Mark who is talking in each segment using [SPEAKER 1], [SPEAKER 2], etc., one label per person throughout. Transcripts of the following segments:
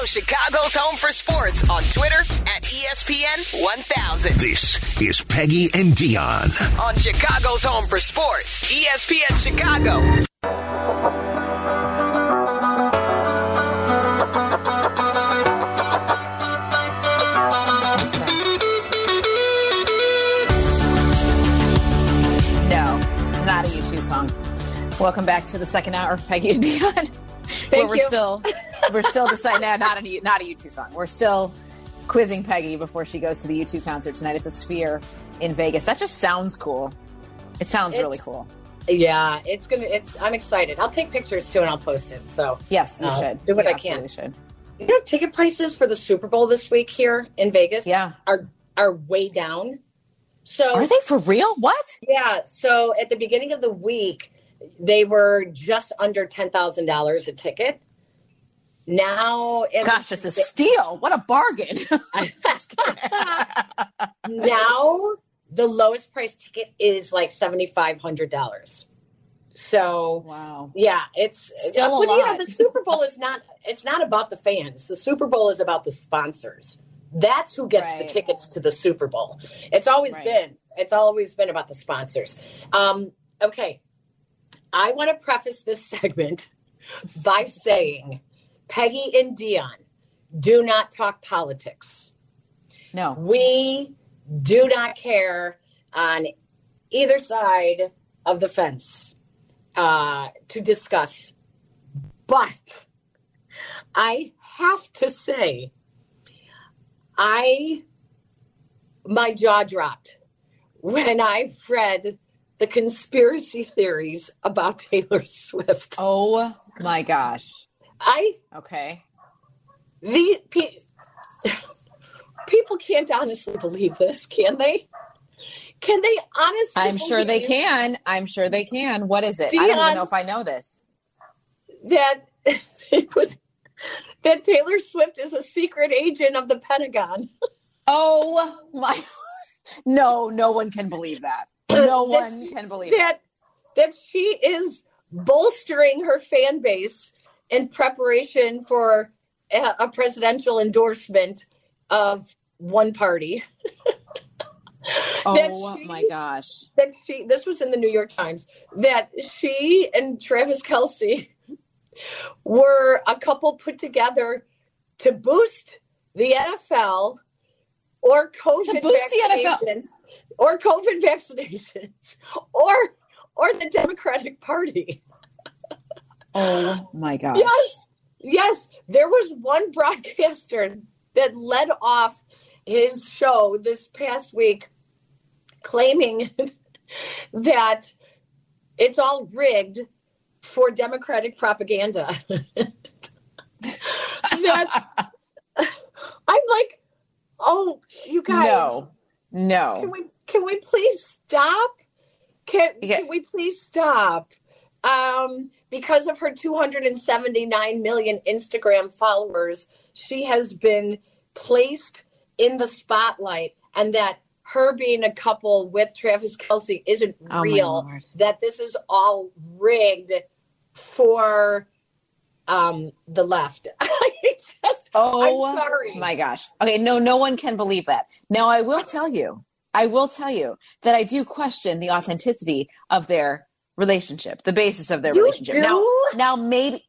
[SPEAKER 1] Follow Chicago's Home for Sports on Twitter at ESPN 1000.
[SPEAKER 2] This is Peggy and Dionne.
[SPEAKER 1] On Chicago's Home for Sports, ESPN Chicago.
[SPEAKER 3] No, not a U2 song. Welcome back to the second hour of Peggy and Dionne. where
[SPEAKER 4] Thank
[SPEAKER 3] we're still we're still deciding no, not a not a U2 song. We're still quizzing Peggy before she goes to the U2 concert tonight at the Sphere in Vegas. That just sounds cool. It sounds really cool.
[SPEAKER 4] Yeah, it's gonna. It's. I'm excited. I'll take pictures too, and I'll post it. So
[SPEAKER 3] Yes, you
[SPEAKER 4] Uh,
[SPEAKER 3] should.
[SPEAKER 4] do what
[SPEAKER 3] You
[SPEAKER 4] I can.
[SPEAKER 3] Should.
[SPEAKER 4] you know, ticket prices for the Super Bowl this week here in Vegas
[SPEAKER 3] Yeah.
[SPEAKER 4] are are way down. So
[SPEAKER 3] Are they for real? What?
[SPEAKER 4] yeah. So at the beginning of the week, they were just under ten thousand dollars a ticket. Now, it-
[SPEAKER 3] Gosh, it's a steal. What a bargain.
[SPEAKER 4] now the lowest price ticket is like seventy five hundred dollars. So
[SPEAKER 3] wow.
[SPEAKER 4] yeah, it's
[SPEAKER 3] Still a
[SPEAKER 4] but, you know,
[SPEAKER 3] lot.
[SPEAKER 4] the Super Bowl is not. It's not about the fans. The Super Bowl is about the sponsors. That's who gets
[SPEAKER 3] Right.
[SPEAKER 4] the tickets to the Super Bowl. It's always
[SPEAKER 3] Right.
[SPEAKER 4] been. It's always been about the sponsors. Um, okay, I want to preface this segment by saying, Peggy and Dionne, do not talk politics.
[SPEAKER 3] No.
[SPEAKER 4] We do not care on either side of the fence uh, to discuss. But I have to say, I my jaw dropped when I read the conspiracy theories about Taylor Swift.
[SPEAKER 3] Oh my gosh.
[SPEAKER 4] I
[SPEAKER 3] Okay.
[SPEAKER 4] the pe- people can't honestly believe this, can they? Can they honestly?
[SPEAKER 3] I'm sure they can. I'm sure they can. What is it? I don't even know if I know this.
[SPEAKER 4] that it was that Taylor Swift is a secret agent of the Pentagon.
[SPEAKER 3] Oh my No, no one can believe that. No
[SPEAKER 4] That-
[SPEAKER 3] one can believe that.
[SPEAKER 4] That that she is bolstering her fan base in preparation for a, presidential endorsement of one party. Oh,
[SPEAKER 3] oh
[SPEAKER 4] she-
[SPEAKER 3] my gosh.
[SPEAKER 4] that she this was in the New York Times that she and Travis Kelce were a couple put together to boost the NFL or COVID
[SPEAKER 3] To boost the NFL.
[SPEAKER 4] vaccinations or COVID vaccinations or or the Democratic Party.
[SPEAKER 3] Oh my gosh.
[SPEAKER 4] Yes, yes. There was one broadcaster that led off his show this past week claiming that it's all rigged for Democratic propaganda. that, I'm like, oh, you guys,
[SPEAKER 3] No. No.
[SPEAKER 4] Can we can we please stop? Can,
[SPEAKER 3] Yeah.
[SPEAKER 4] can we please stop? Um, because of her 279 million Instagram followers, she has been placed in the spotlight, and that her being a couple with Travis Kelce isn't
[SPEAKER 3] Oh,
[SPEAKER 4] real. That this is all rigged for um, the left. Just,
[SPEAKER 3] Oh my gosh. Okay, no, no one can believe that. Now, I will tell you, I will tell you that I do question the authenticity of their relationship, the basis of their
[SPEAKER 4] You
[SPEAKER 3] relationship.
[SPEAKER 4] do?
[SPEAKER 3] Now, now maybe,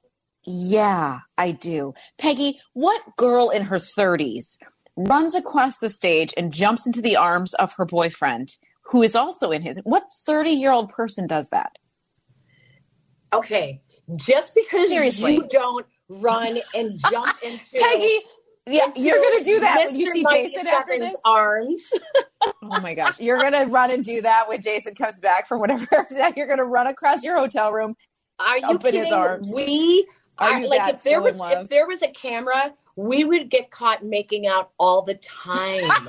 [SPEAKER 3] yeah, I do. Peggy, what girl in her 30s runs across the stage and jumps into the arms of her boyfriend, who is also in his? What 30 year old person does that?
[SPEAKER 4] Okay, just because
[SPEAKER 3] Seriously.
[SPEAKER 4] you don't run and jump into
[SPEAKER 3] Peggy, yeah,
[SPEAKER 4] into
[SPEAKER 3] you're going to do that when you
[SPEAKER 4] Mr.
[SPEAKER 3] see Jason after
[SPEAKER 4] 97's
[SPEAKER 3] this?
[SPEAKER 4] arms.
[SPEAKER 3] Oh my gosh. You're going to run and do that when Jason comes back from whatever. You're going to run across your hotel room.
[SPEAKER 4] Are you
[SPEAKER 3] Jump in his
[SPEAKER 4] kidding?
[SPEAKER 3] arms.
[SPEAKER 4] We
[SPEAKER 3] Are
[SPEAKER 4] are like if there was if there was a camera, we would get caught making out all the time.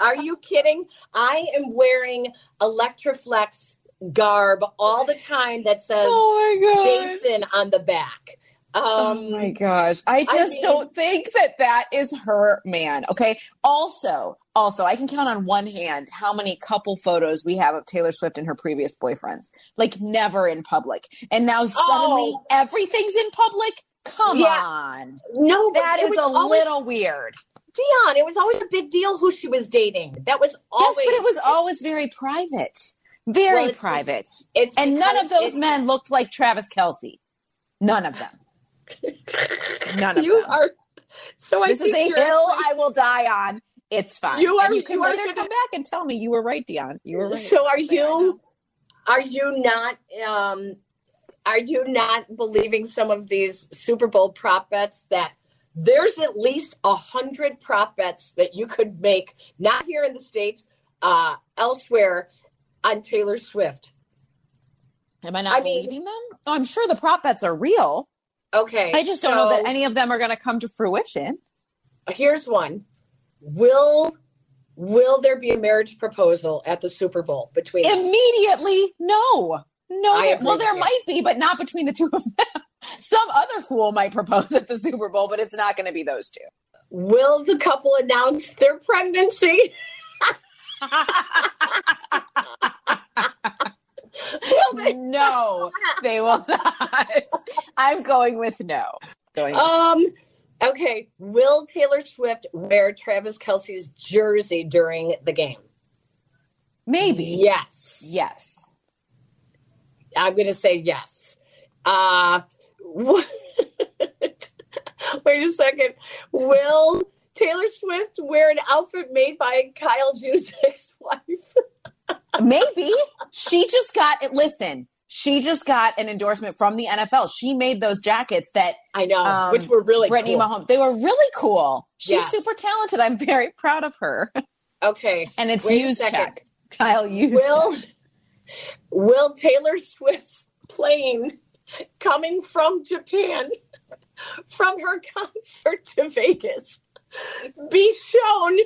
[SPEAKER 4] Are you kidding? I am wearing Electroflex garb all the time that says
[SPEAKER 3] Oh my
[SPEAKER 4] Jason on the back. Um,
[SPEAKER 3] oh my gosh. I
[SPEAKER 4] I
[SPEAKER 3] just
[SPEAKER 4] mean-
[SPEAKER 3] don't think that that is her man. Okay. Also, also, I can count on one hand how many couple photos we have of Taylor Swift and her previous boyfriends. Like never in public. And now suddenly
[SPEAKER 4] Oh.
[SPEAKER 3] everything's in public. Come
[SPEAKER 4] Yeah.
[SPEAKER 3] on.
[SPEAKER 4] no,
[SPEAKER 3] That is a
[SPEAKER 4] always,
[SPEAKER 3] little weird.
[SPEAKER 4] Dionne. It was always a big deal who she was dating. That was always.
[SPEAKER 3] yes, but it was always very private. Very
[SPEAKER 4] Well, it's-
[SPEAKER 3] private.
[SPEAKER 4] It's
[SPEAKER 3] And none of those men looked like Travis Kelce. None of them. None of
[SPEAKER 4] You
[SPEAKER 3] them.
[SPEAKER 4] are. So I
[SPEAKER 3] this is a hill I will die on. It's fine.
[SPEAKER 4] You are-
[SPEAKER 3] And you can
[SPEAKER 4] you
[SPEAKER 3] later
[SPEAKER 4] gonna-
[SPEAKER 3] come back and tell me you were right, Dionne. You were right.
[SPEAKER 4] So are
[SPEAKER 3] Say, I know.
[SPEAKER 4] you? Are you not? Um, are you not believing some of these Super Bowl prop bets that there's at least a hundred prop bets that you could make, not here in the states, uh, elsewhere, on Taylor Swift?
[SPEAKER 3] Am I not
[SPEAKER 4] I mean-
[SPEAKER 3] believing them? Oh, I'm sure the prop bets are real.
[SPEAKER 4] Okay,
[SPEAKER 3] I just don't know that any of them are going to come to fruition.
[SPEAKER 4] Here's one: Will will there be a marriage proposal at the Super Bowl between?
[SPEAKER 3] Immediately, no. No, there, well, there might be, but not between the two of them. Some other fool might propose at the Super Bowl, but it's not going to be those two.
[SPEAKER 4] Will the couple announce their pregnancy? will they?
[SPEAKER 3] no, they will not. I'm going with no. Going
[SPEAKER 4] Um. Okay. Will Taylor Swift wear Travis Kelce's jersey during the game?
[SPEAKER 3] maybe.
[SPEAKER 4] Yes.
[SPEAKER 3] Yes.
[SPEAKER 4] I'm going to say yes. Uh. wh- Wait a second. Will Taylor Swift wear an outfit made by Kyle Juszczyk's wife?
[SPEAKER 3] Maybe she just got it. Listen, she just got an endorsement from the NFL. She made those jackets that
[SPEAKER 4] I know,
[SPEAKER 3] Um,
[SPEAKER 4] which were really
[SPEAKER 3] Brittany
[SPEAKER 4] cool.
[SPEAKER 3] Mahomes. They were really cool. She's
[SPEAKER 4] Yes.
[SPEAKER 3] super talented. I'm very proud of her.
[SPEAKER 4] Okay.
[SPEAKER 3] And it's used check. Kyle used.
[SPEAKER 4] Will Will Taylor Swift's plane coming from Japan from her concert to Vegas be shown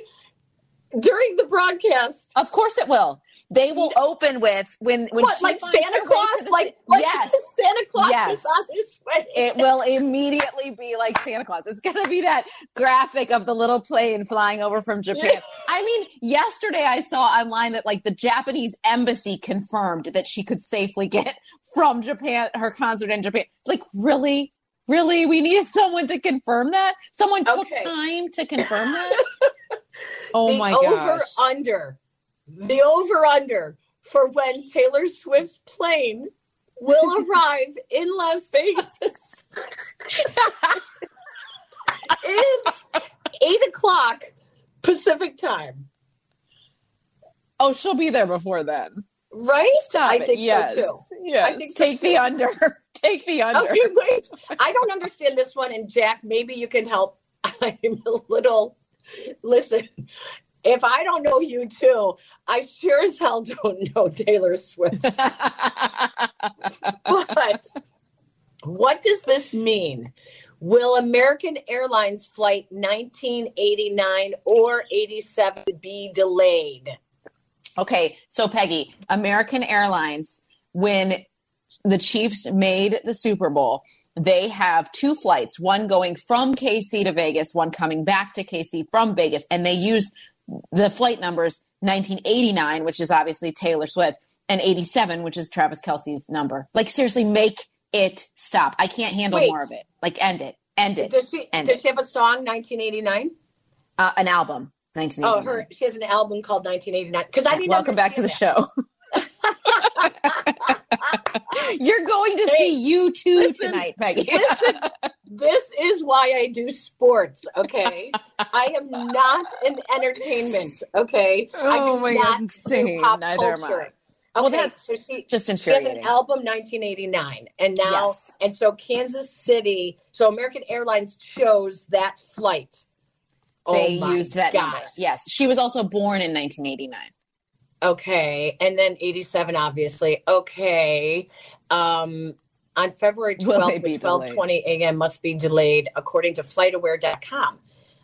[SPEAKER 4] during the broadcast?
[SPEAKER 3] Of course it will. They will open with when when
[SPEAKER 4] what,
[SPEAKER 3] she
[SPEAKER 4] like Santa Claus? Like, like
[SPEAKER 3] yes.
[SPEAKER 4] Santa Claus
[SPEAKER 3] Yes.
[SPEAKER 4] is on his way.
[SPEAKER 3] It will immediately be like Santa Claus. It's going to be that graphic of the little plane flying over from Japan. I mean, yesterday I saw online that like the Japanese embassy confirmed that she could safely get from Japan her concert in Japan. Like, really? Really? We needed someone to confirm that? Someone took
[SPEAKER 4] Okay.
[SPEAKER 3] time to confirm that? Oh
[SPEAKER 4] the
[SPEAKER 3] my
[SPEAKER 4] over
[SPEAKER 3] gosh.
[SPEAKER 4] under, the over under for when Taylor Swift's plane will arrive in Las Vegas is eight o'clock Pacific time.
[SPEAKER 3] oh, she'll be there before then.
[SPEAKER 4] Right?
[SPEAKER 3] Stop
[SPEAKER 4] I
[SPEAKER 3] it.
[SPEAKER 4] think
[SPEAKER 3] yes.
[SPEAKER 4] so too.
[SPEAKER 3] Yes.
[SPEAKER 4] I think so
[SPEAKER 3] Take the under. Take the under.
[SPEAKER 4] Okay, wait. I don't understand this one, and Jack, maybe you can help. I'm a little. Listen, if I don't know U2, I sure as hell don't know Taylor Swift. but what does this mean? Will American Airlines flight 1989 or 87 be delayed?
[SPEAKER 3] Okay, so Peggy, American Airlines, when the Chiefs made the Super Bowl, they have two flights, one going from KC to Vegas, one coming back to KC from Vegas, and they used the flight numbers 1989, which is obviously Taylor Swift, and 87, which is Travis Kelce's number. Like, seriously, make it stop. I can't handle
[SPEAKER 4] Wait.
[SPEAKER 3] more of it. Like, end it. End it.
[SPEAKER 4] Does she,
[SPEAKER 3] End
[SPEAKER 4] does
[SPEAKER 3] it.
[SPEAKER 4] she have a song 1989?
[SPEAKER 3] Uh, an album,
[SPEAKER 4] Oh,
[SPEAKER 3] 1989.
[SPEAKER 4] her she has an album called 1989. Because I didn't
[SPEAKER 3] Welcome back to the
[SPEAKER 4] understand
[SPEAKER 3] show. You're going to
[SPEAKER 4] Hey,
[SPEAKER 3] see U2
[SPEAKER 4] listen,
[SPEAKER 3] tonight, Peggy.
[SPEAKER 4] that. This is why I do sports. Okay, I am not an entertainment. Okay,
[SPEAKER 3] Oh my
[SPEAKER 4] not
[SPEAKER 3] God,
[SPEAKER 4] pop
[SPEAKER 3] Neither am I.
[SPEAKER 4] culture.
[SPEAKER 3] Well,
[SPEAKER 4] Okay,
[SPEAKER 3] that's
[SPEAKER 4] so she
[SPEAKER 3] Just
[SPEAKER 4] she has an album 1989, and now
[SPEAKER 3] Yes.
[SPEAKER 4] and so Kansas City. So American Airlines chose that flight.
[SPEAKER 3] They
[SPEAKER 4] oh
[SPEAKER 3] used that
[SPEAKER 4] gosh.
[SPEAKER 3] number. Yes, she was also born in 1989.
[SPEAKER 4] Okay. And then 87, obviously. Okay. Um, on February
[SPEAKER 3] Will
[SPEAKER 4] 12th
[SPEAKER 3] they
[SPEAKER 4] 12:20 a.m. must be delayed according to flightaware.com.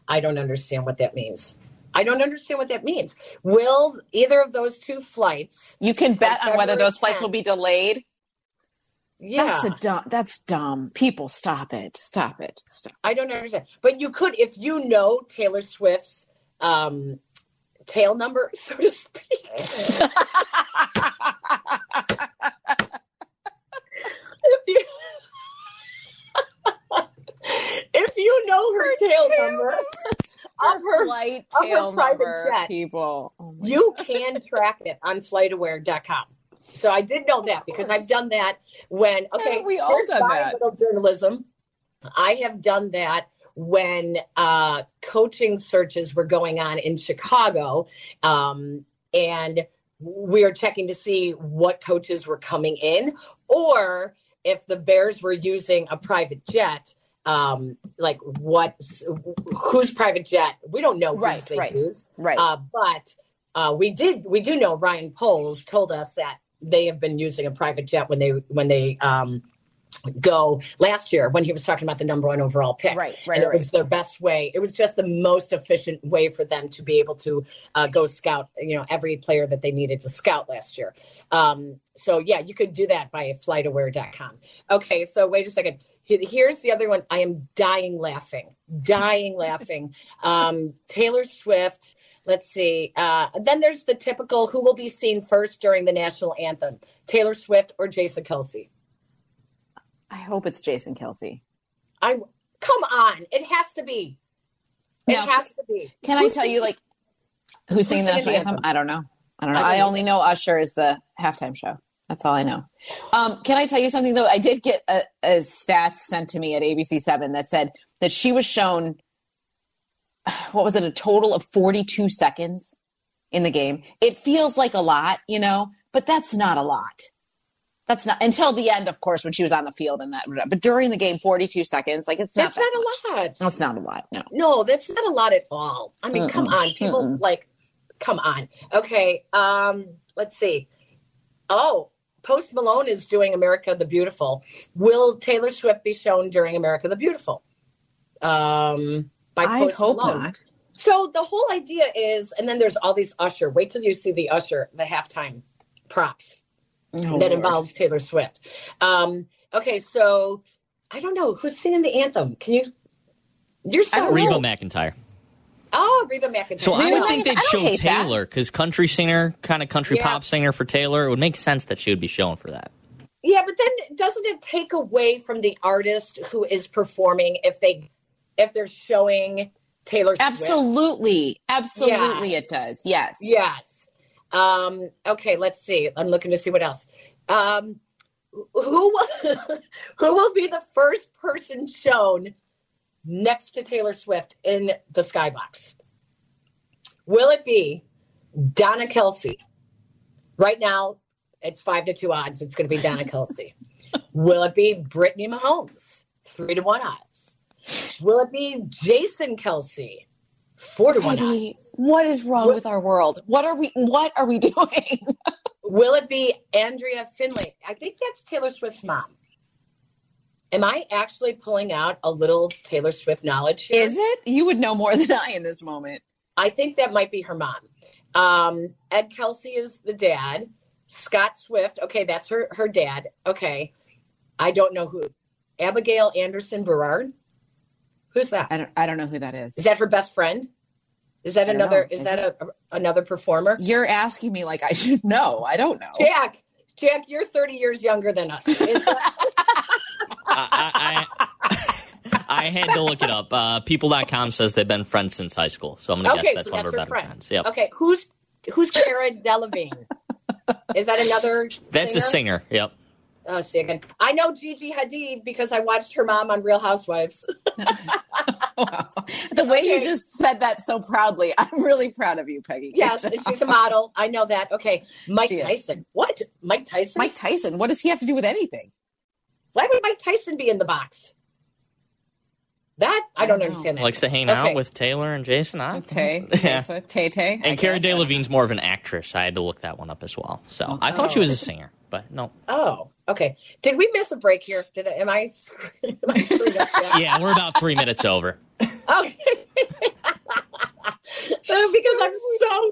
[SPEAKER 4] I don't understand what that means. I don't understand what that means. Will either of those two flights
[SPEAKER 3] You can bet on whether
[SPEAKER 4] February
[SPEAKER 3] those flights will be delayed.
[SPEAKER 4] Yeah,
[SPEAKER 3] That's a dumb. That's dumb. People, stop it. Stop it. Stop.
[SPEAKER 4] I don't understand. But you could, if you know Taylor Swift's um, tail number, so to speak. if you if you know her tail, number of her,
[SPEAKER 3] flight
[SPEAKER 4] of her
[SPEAKER 3] tail
[SPEAKER 4] private
[SPEAKER 3] number.
[SPEAKER 4] jet.
[SPEAKER 3] People. Oh
[SPEAKER 4] you can track it on flightaware.com. So I did know that because I've done that when okay,
[SPEAKER 3] Haven't we all done that?
[SPEAKER 4] journalism. I have done that when uh, coaching searches were going on in Chicago, um, and we were checking to see what coaches were coming in, or if the Bears were using a private jet. Um, like what? Whose private jet? We don't know
[SPEAKER 3] Right,
[SPEAKER 4] they
[SPEAKER 3] right.
[SPEAKER 4] use.
[SPEAKER 3] Right.
[SPEAKER 4] Uh, but uh, we did we do know Ryan Poles told us that they have been using a private jet when they when they um, go last year when he was talking about the number one overall pick.
[SPEAKER 3] Right, right,
[SPEAKER 4] and it
[SPEAKER 3] right.
[SPEAKER 4] was their best way. It was just the most efficient way for them to be able to uh, go scout. You know, every player that they needed to scout last year. Um, so yeah, you could do that by flightaware.com. Okay, so wait a second. Here's the other one. I am dying laughing, dying laughing. Um, Taylor Swift. Let's see. Uh, then there's the typical who will be seen first during the national anthem: Taylor Swift or Jason Kelce.
[SPEAKER 3] I hope it's Jason Kelce.
[SPEAKER 4] I come on. It has to be. It
[SPEAKER 3] Now,
[SPEAKER 4] has to be.
[SPEAKER 3] Can I
[SPEAKER 4] Who's
[SPEAKER 3] tell you, like, who's singing the
[SPEAKER 4] singing
[SPEAKER 3] national
[SPEAKER 4] the
[SPEAKER 3] anthem?
[SPEAKER 4] anthem?
[SPEAKER 3] I don't know. I don't know.
[SPEAKER 4] I
[SPEAKER 3] I,
[SPEAKER 4] either.
[SPEAKER 3] only know Usher is the halftime show. That's all I know. Um, can I tell you something though? I did get a, a stats sent to me at ABC Seven that said that she was shown what was it a total of forty two seconds in the game. It feels like a lot, you know, but that's not a lot. That's not until the end, of course, when she was on the field and that. But during the game, forty two seconds, like it's not.
[SPEAKER 4] That's
[SPEAKER 3] that
[SPEAKER 4] not
[SPEAKER 3] much.
[SPEAKER 4] a lot.
[SPEAKER 3] That's not a lot. No.
[SPEAKER 4] No, that's not a lot at all. I mean, come
[SPEAKER 3] Mm-mm,
[SPEAKER 4] on, people
[SPEAKER 3] mm-mm.
[SPEAKER 4] like, come on. Okay, um, let's see. Oh, Post Malone is doing America the Beautiful. Will Taylor Swift be shown during America the Beautiful? Um, by
[SPEAKER 3] I
[SPEAKER 4] Post
[SPEAKER 3] hope
[SPEAKER 4] Malone.
[SPEAKER 3] not.
[SPEAKER 4] So the whole idea is, and then there's all these Usher. Wait till you see the Usher, the halftime props
[SPEAKER 3] Oh,
[SPEAKER 4] that
[SPEAKER 3] Lord.
[SPEAKER 4] involves Taylor Swift. Um, okay, so I don't know who's singing the anthem. Can you? You're so
[SPEAKER 5] Reba
[SPEAKER 3] know.
[SPEAKER 5] McEntire.
[SPEAKER 4] Oh, Reba McEntire.
[SPEAKER 5] So I
[SPEAKER 3] Reba
[SPEAKER 5] would think they'd show. Taylor because country singer, kind of country
[SPEAKER 4] Yeah.
[SPEAKER 5] pop singer for Taylor. It would make sense that she would be shown for that.
[SPEAKER 4] Yeah, but then doesn't it take away from the artist who is performing if they if they're showing Taylor Swift?
[SPEAKER 3] Absolutely. Absolutely
[SPEAKER 4] Yes.
[SPEAKER 3] it does. Yes.
[SPEAKER 4] Yes. Um, okay, let's see. I'm looking to see what else. Um, who will, who will be the first person shown next to Taylor Swift in the skybox? Will it be Donna Kelce? Right now, it's five to two odds. It's going to be Donna Kelce. will it be Brittany Mahomes? Three to one odds. Will it be Jason Kelce? Four to one odds.
[SPEAKER 3] What is wrong
[SPEAKER 4] What-
[SPEAKER 3] with our world? What are we what are we doing?
[SPEAKER 4] Will it be Andrea Finlay? I think that's Taylor Swift's mom. Am I actually pulling out a little Taylor Swift knowledge here?
[SPEAKER 3] Is it? You would know more than I in this moment.
[SPEAKER 4] I think that might be her mom. Um, Ed Kelce is the dad. Scott Swift, okay, that's her her dad. Okay, I don't know who. Abigail Anderson Berard. Who's that?
[SPEAKER 3] I don't I don't know who that is.
[SPEAKER 4] Is that her best friend? Is that another? Is,
[SPEAKER 3] Is
[SPEAKER 4] that a, a- another performer?
[SPEAKER 3] You're asking me like I should know. I don't know.
[SPEAKER 4] Jack, Jack, you're 30 years younger than us.
[SPEAKER 5] I, I, I, I had to look it up. Uh, People.com says they've been friends since high school, so I'm going to
[SPEAKER 4] okay,
[SPEAKER 5] guess that's
[SPEAKER 4] so
[SPEAKER 5] one
[SPEAKER 4] that's
[SPEAKER 5] of her
[SPEAKER 4] her
[SPEAKER 5] better
[SPEAKER 4] friend.
[SPEAKER 5] friends. Yep.
[SPEAKER 4] Okay, who's who's Cara Delevingne? Is that another?
[SPEAKER 5] That's a singer. Yep.
[SPEAKER 4] Oh, see again. I know Gigi Hadid because I watched her mom on Real Housewives.
[SPEAKER 3] Wow. The way you just said that so proudly, I'm really proud of you, Peggy. Good
[SPEAKER 4] Yes,
[SPEAKER 3] job.
[SPEAKER 4] she's a model. I know that. Okay, Mike
[SPEAKER 3] She is.
[SPEAKER 4] Tyson. What? Mike Tyson?
[SPEAKER 3] Mike Tyson. What does he have to do with anything?
[SPEAKER 4] Why would Mike Tyson be in the box? That I don't
[SPEAKER 3] I don't
[SPEAKER 4] understand. That.
[SPEAKER 5] Likes to hang
[SPEAKER 4] Okay.
[SPEAKER 5] out with Taylor and Jason. Huh?
[SPEAKER 3] Tay.
[SPEAKER 5] Yeah.
[SPEAKER 3] Tay Tay.
[SPEAKER 5] And Cara
[SPEAKER 3] guess.
[SPEAKER 5] Delevingne's more of an actress. I had to look that one up as well. So I thought oh. she was a singer, but no.
[SPEAKER 4] Oh, okay. Did we miss a break here? Did I, am I? Am I screwed?
[SPEAKER 5] Yeah, we're about three minutes over.
[SPEAKER 4] Okay. Uh, because I'm so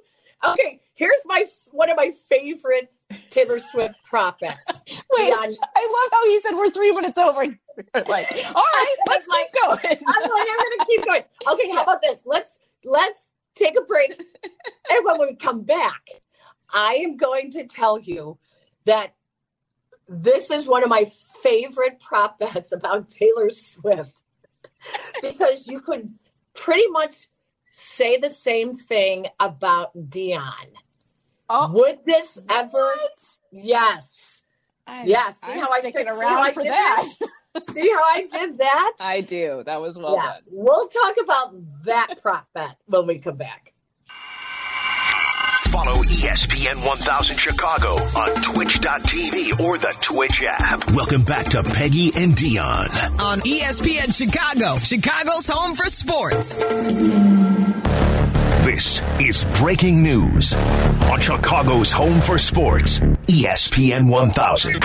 [SPEAKER 4] okay. Here's my one of my favorite Taylor Swift prop bets.
[SPEAKER 3] Wait,
[SPEAKER 4] Beyond-
[SPEAKER 3] I love how he said we're three minutes over. Like, all right, let's
[SPEAKER 4] like-
[SPEAKER 3] keep going.
[SPEAKER 4] I'm like, I'm gonna keep going. Okay, how about this? Let's let's take a break. and when we come back, I am going to tell you that this is one of my favorite prop bets about Taylor Swift. because you could pretty much say the same thing about Dionne.
[SPEAKER 3] Oh,
[SPEAKER 4] Would this ever Yes.
[SPEAKER 3] I-
[SPEAKER 4] Yeah, see
[SPEAKER 3] I'm
[SPEAKER 4] how I
[SPEAKER 3] sticking
[SPEAKER 4] took- see how
[SPEAKER 3] around for
[SPEAKER 4] did
[SPEAKER 3] that.
[SPEAKER 4] See how I did that?
[SPEAKER 3] I do. That was well
[SPEAKER 4] yeah.
[SPEAKER 3] done.
[SPEAKER 4] We'll talk about that prop bet when we come back.
[SPEAKER 2] Follow ESPN 1000 Chicago on twitch.tv or the Twitch app. Welcome back to Peggy and Dionne.
[SPEAKER 1] On E ESPN Chicago, Chicago's home for sports.
[SPEAKER 2] This is breaking news on Chicago's home for sports, ESPN 1000.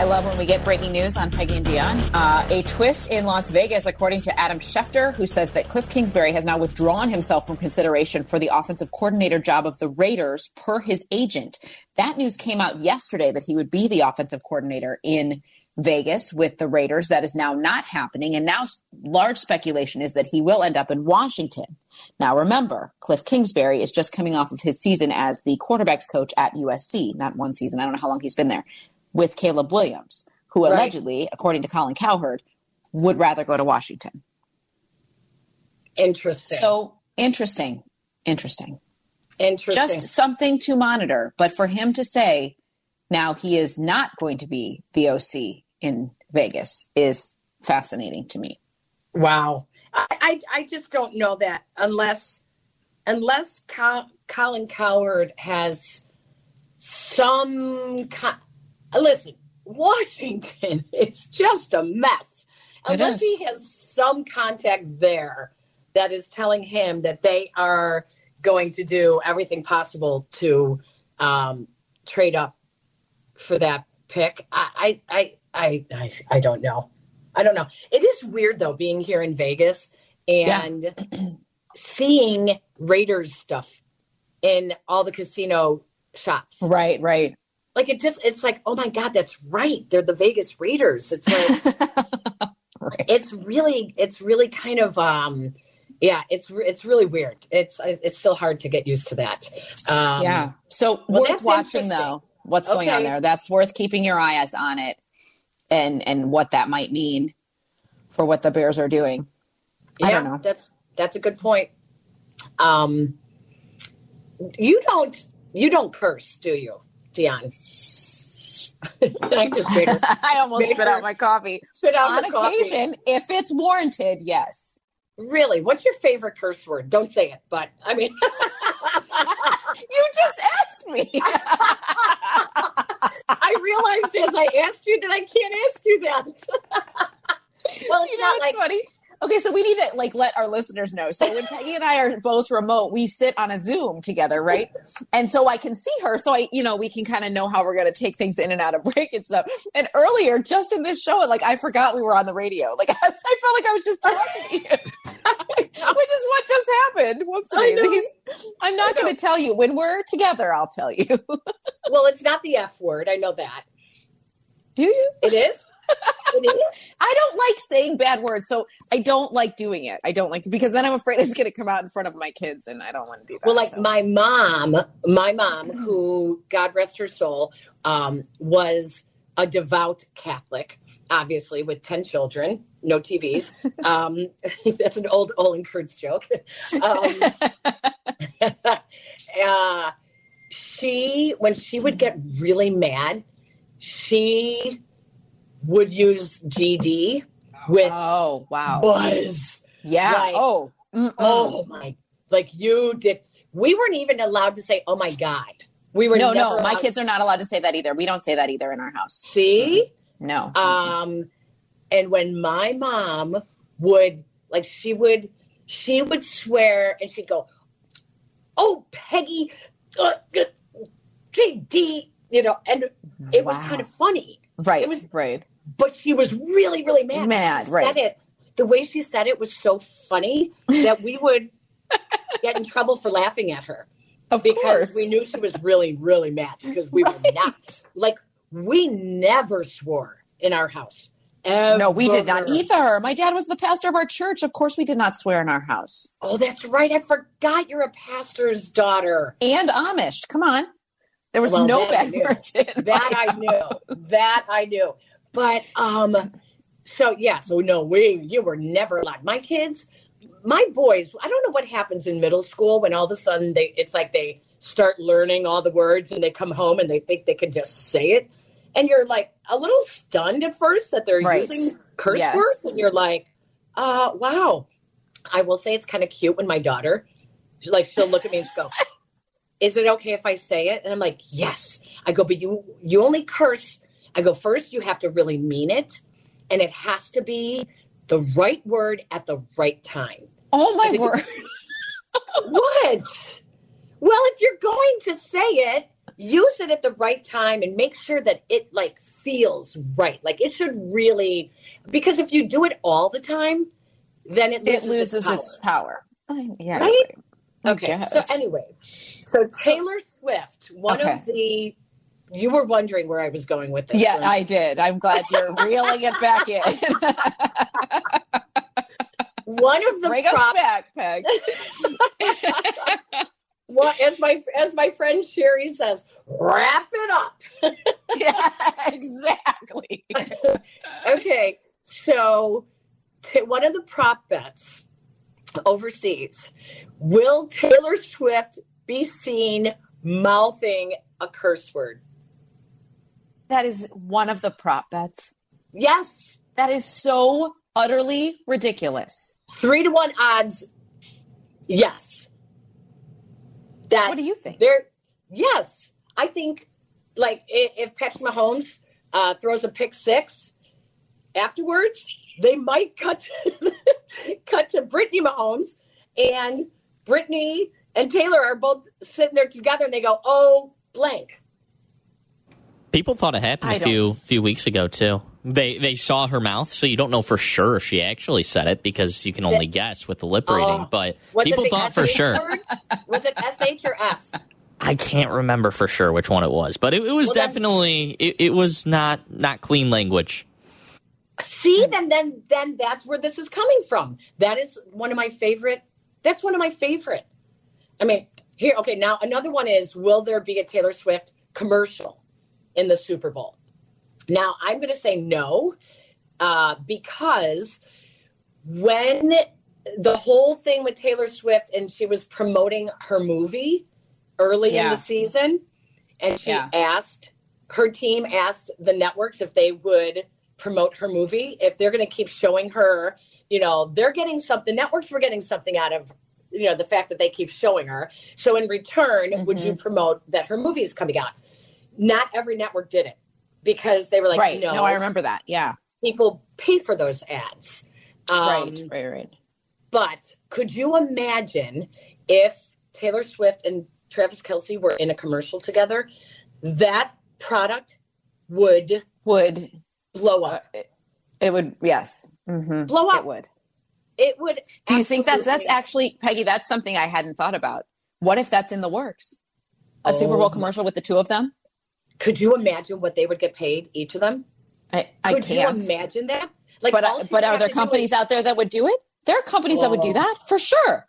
[SPEAKER 3] I love when we get breaking news on Peggy and Dionne. Uh, a twist in Las Vegas, according to Adam Schefter, who says that Kliff Kingsbury has now withdrawn himself from consideration for the offensive coordinator job of the Raiders per his agent. That news came out yesterday that he would be the offensive coordinator in Vegas with the Raiders. That is now not happening. And now large speculation is that he will end up in Washington. Now remember, Kliff Kingsbury is just coming off of his season as the quarterbacks coach at USC. Not one season. I don't know how long he's been there with Caleb Williams, who
[SPEAKER 4] Right.
[SPEAKER 3] allegedly, according to Colin Cowherd, would rather go to Washington.
[SPEAKER 4] Interesting.
[SPEAKER 3] So interesting. Interesting.
[SPEAKER 4] interesting.
[SPEAKER 3] Just something to monitor. But for him to say now he is not going to be the OC in Vegas is fascinating to me.
[SPEAKER 4] wow. I, I I just don't know that unless unless Co- Colin Cowherd has some co- listen. Washington is just a mess.
[SPEAKER 3] It
[SPEAKER 4] Unless
[SPEAKER 3] is.
[SPEAKER 4] he has some contact there that is telling him that they are going to do everything possible to um, trade up for that pick. I, I, I, I, I don't know. I don't know. It is weird though being here in Vegas and seeing Raiders stuff in all the casino shops.
[SPEAKER 3] Right, right.
[SPEAKER 4] Like it just, it's like, oh my god, that's right. They're the Vegas Raiders. It's like
[SPEAKER 3] right.
[SPEAKER 4] it's really, it's really kind of, um, yeah, it's it's really weird. It's it's still hard to get used to that. Um,
[SPEAKER 3] yeah. So
[SPEAKER 4] well,
[SPEAKER 3] worth watching though. What's going on there? That's worth keeping your eyes on it, and and what that might mean for what the Bears are doing. I
[SPEAKER 4] yeah,
[SPEAKER 3] don't know.
[SPEAKER 4] That's that's a good point. Um, you don't you don't curse, do you, Dionne? I just made her
[SPEAKER 3] I almost spit
[SPEAKER 4] her-
[SPEAKER 3] out my coffee.
[SPEAKER 4] spit out
[SPEAKER 3] On
[SPEAKER 4] the coffee.
[SPEAKER 3] occasion, if it's warranted, yes.
[SPEAKER 4] Really, what's your favorite curse word? Don't say it, but I mean,
[SPEAKER 3] You just asked me.
[SPEAKER 4] I realized as I asked you that I can't ask you that. well, it's
[SPEAKER 3] you know
[SPEAKER 4] not
[SPEAKER 3] what's
[SPEAKER 4] like
[SPEAKER 3] funny? Okay, so we need to like let our listeners know. So when Peggy and I are both remote, we sit on a Zoom together, right? And so I can see her, so I, you know, we can kind of know how we're going to take things in and out of break and stuff. And earlier, just in this show, like I forgot we were on the radio. Like I, I felt like I was just talking to you, which is what just happened. Whoops!
[SPEAKER 4] I know.
[SPEAKER 3] I'm not going to tell you when we're together. I'll tell you.
[SPEAKER 4] well, it's not the F word. I know that
[SPEAKER 3] Do you?
[SPEAKER 4] it is.
[SPEAKER 3] I don't like saying bad words, so I don't like doing it. I don't like to because then I'm afraid it's going to come out in front of my kids, and I don't want to do that.
[SPEAKER 4] Well, like
[SPEAKER 3] so.
[SPEAKER 4] my mom, my mom, who God rest her soul, um, was a devout Catholic, obviously with ten children, no TVs. Um, that's an old Olin Kreutz joke. Um, uh, she, when she would get really mad, she would use GD, which
[SPEAKER 3] oh wow,
[SPEAKER 4] was
[SPEAKER 3] yeah.
[SPEAKER 4] like-
[SPEAKER 3] oh, mm-mm.
[SPEAKER 4] Oh my! Like you did. We weren't even allowed to say, "Oh my god." We were
[SPEAKER 3] no, no. My kids are not allowed to say that either. We don't say that either in our house.
[SPEAKER 4] See,
[SPEAKER 3] No.
[SPEAKER 4] um, and when my mom would like, she would, she would swear, and she'd go, "Oh, Peggy, uh, uh, JD," you know, and it was kind of funny,
[SPEAKER 3] right,
[SPEAKER 4] it was-
[SPEAKER 3] right.
[SPEAKER 4] But she was really, really mad.
[SPEAKER 3] Mad,
[SPEAKER 4] She
[SPEAKER 3] right.
[SPEAKER 4] Said it. The way she said it was so funny that we would get in trouble for laughing at her.
[SPEAKER 3] Of
[SPEAKER 4] because
[SPEAKER 3] course.
[SPEAKER 4] we knew she was really, really mad because we were not like we never swore in our house.
[SPEAKER 3] No, we did not either. My dad was the pastor of our church. Of course, we did not swear in our house.
[SPEAKER 4] Oh, that's right. I forgot you're a pastor's daughter.
[SPEAKER 3] And Amish. Come on. There was
[SPEAKER 4] Well,
[SPEAKER 3] no
[SPEAKER 4] that I
[SPEAKER 3] bad
[SPEAKER 4] knew.
[SPEAKER 3] words in
[SPEAKER 4] That I knew. That I knew. But um, so yeah, so no, we you were never allowed. My kids, my boys, I don't know what happens in middle school when all of a sudden they it's like they start learning all the words and they come home and they think they can just say it. And you're like a little stunned at first that they're
[SPEAKER 3] Right.
[SPEAKER 4] using curse
[SPEAKER 3] Yes.
[SPEAKER 4] words, and you're like, uh, wow. I will say it's kind of cute when my daughter, like, she'll look at me and go, "Is it okay if I say it?" And I'm like, "Yes." I go, "But you, you only curse." I go, first you have to really mean it, and it has to be the right word at the right time."
[SPEAKER 3] Oh my word.
[SPEAKER 4] what? Well, if you're going to say it, use it at the right time and make sure that it like feels right. Like it should really because if you do it all the time, then it loses,
[SPEAKER 3] It loses
[SPEAKER 4] power.
[SPEAKER 3] its power. Yeah.
[SPEAKER 4] Right? Okay. So anyway, so Taylor Swift, one
[SPEAKER 3] Okay.
[SPEAKER 4] of the you were wondering where I was going with this.
[SPEAKER 3] Yeah,
[SPEAKER 4] right?
[SPEAKER 3] I did. I'm glad you're reeling it back in.
[SPEAKER 4] one of the
[SPEAKER 3] Bring
[SPEAKER 4] prop
[SPEAKER 3] back, Peg.
[SPEAKER 4] as my as my friend Sherry says, wrap it up.
[SPEAKER 3] yeah, exactly.
[SPEAKER 4] okay, so t- one of the prop bets overseas will Taylor Swift be seen mouthing a curse word?
[SPEAKER 3] That is one of the prop bets.
[SPEAKER 4] Yes,
[SPEAKER 3] That is so utterly ridiculous.
[SPEAKER 4] three to one odds. Yes, that
[SPEAKER 3] What do you think?
[SPEAKER 4] there. Yes, I think like if Patrick Mahomes uh, throws a pick six afterwards, they might cut cut to Brittany Mahomes, and Brittany and Taylor are both sitting there together, and they go, "Oh, blank."
[SPEAKER 5] People thought it happened
[SPEAKER 3] I
[SPEAKER 5] a few few weeks ago too. They they saw her mouth, so you don't know for sure she actually said it because you can only guess with the lip oh, reading.
[SPEAKER 4] Oh.
[SPEAKER 5] but
[SPEAKER 4] Was
[SPEAKER 5] people thought for sure.
[SPEAKER 4] word? Was it S H or F?
[SPEAKER 5] I can't remember for sure which one it was, but it, it was
[SPEAKER 4] Well, then-
[SPEAKER 5] definitely it, it was not not clean language.
[SPEAKER 4] See, then then then that's where this is coming from. That is one of my favorite. That's one of my favorite. I mean, here, okay. Now another one is: Will there be a Taylor Swift commercial in the Super Bowl? Now I'm going to say no, uh, because when the whole thing with Taylor Swift and she was promoting her movie early in the season, and she
[SPEAKER 3] Yeah.
[SPEAKER 4] asked her team asked the networks if they would promote her movie if they're going to keep showing her you know they're getting something networks were getting something out of you know the fact that they keep showing her so in return would
[SPEAKER 3] Mm-hmm.
[SPEAKER 4] you promote that her movie is coming out not every network did it because they were like
[SPEAKER 3] right.
[SPEAKER 4] no,
[SPEAKER 3] No, I remember that. Yeah.
[SPEAKER 4] people pay for those ads um,
[SPEAKER 3] right. Right. Right.
[SPEAKER 4] but could you imagine if taylor swift and travis kelce were in a commercial together that product would
[SPEAKER 3] Would
[SPEAKER 4] blow
[SPEAKER 3] uh,
[SPEAKER 4] up
[SPEAKER 3] it, it would? Yes. Mm-hmm.
[SPEAKER 4] blow up
[SPEAKER 3] It would.
[SPEAKER 4] it would
[SPEAKER 3] Do you think that's that's actually Peggy? That's something I hadn't thought about. What if that's in the works? A Super
[SPEAKER 4] Oh.
[SPEAKER 3] Bowl commercial with the two of them?
[SPEAKER 4] Could you imagine what they would get paid each of them
[SPEAKER 3] I, I
[SPEAKER 4] could
[SPEAKER 3] can't.
[SPEAKER 4] you imagine that like
[SPEAKER 3] but uh, but are there companies
[SPEAKER 4] is-
[SPEAKER 3] out there that would do it? There are companies that would do
[SPEAKER 4] Oh.
[SPEAKER 3] that for sure.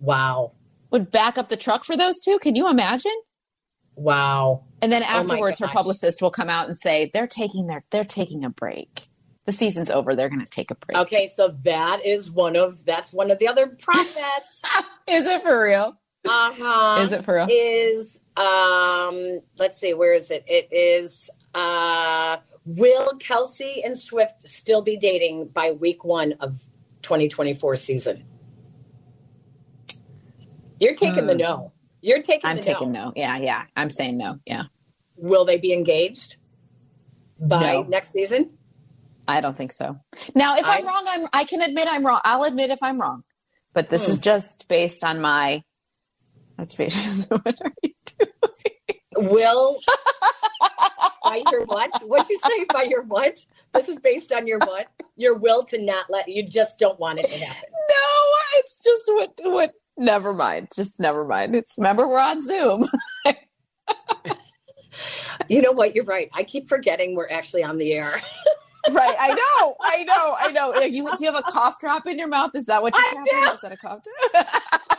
[SPEAKER 4] wow
[SPEAKER 3] Would back up the truck for those two? Can you imagine?
[SPEAKER 4] wow
[SPEAKER 3] And then
[SPEAKER 4] Oh
[SPEAKER 3] afterwards, her publicist will come out and say they're taking their they're taking a break. The season's over. They're going to take a break.
[SPEAKER 4] okay so that is one of that's one of the other profits
[SPEAKER 3] Is it for real?
[SPEAKER 4] uh-huh
[SPEAKER 3] Is it for real?
[SPEAKER 4] is um let's see where is it it is uh will kelce and swift still be dating by week one of 2024 season you're taking the
[SPEAKER 3] Hmm.
[SPEAKER 4] no you're taking
[SPEAKER 3] I'm taking
[SPEAKER 4] no.
[SPEAKER 3] no. Yeah, yeah. I'm saying no. Yeah.
[SPEAKER 4] will they be engaged by
[SPEAKER 3] No.
[SPEAKER 4] next season
[SPEAKER 3] I don't think so. Now, if I'm wrong, I'm I can admit I'm wrong. I'll admit if I'm wrong. But this
[SPEAKER 4] Hmm.
[SPEAKER 3] is just based on my that's based what are you doing?
[SPEAKER 4] will by your what what'd you say by your what this is based on your what your will to not let you just don't want it to happen
[SPEAKER 3] No, it's just what what never mind. Just never mind. It's remember we're on Zoom.
[SPEAKER 4] You know what? You're right. I keep forgetting we're actually on the air.
[SPEAKER 3] right. I know. I know. I know. You do you have a cough drop in your mouth? Is that what happened?
[SPEAKER 4] do.
[SPEAKER 3] Is that a cough drop?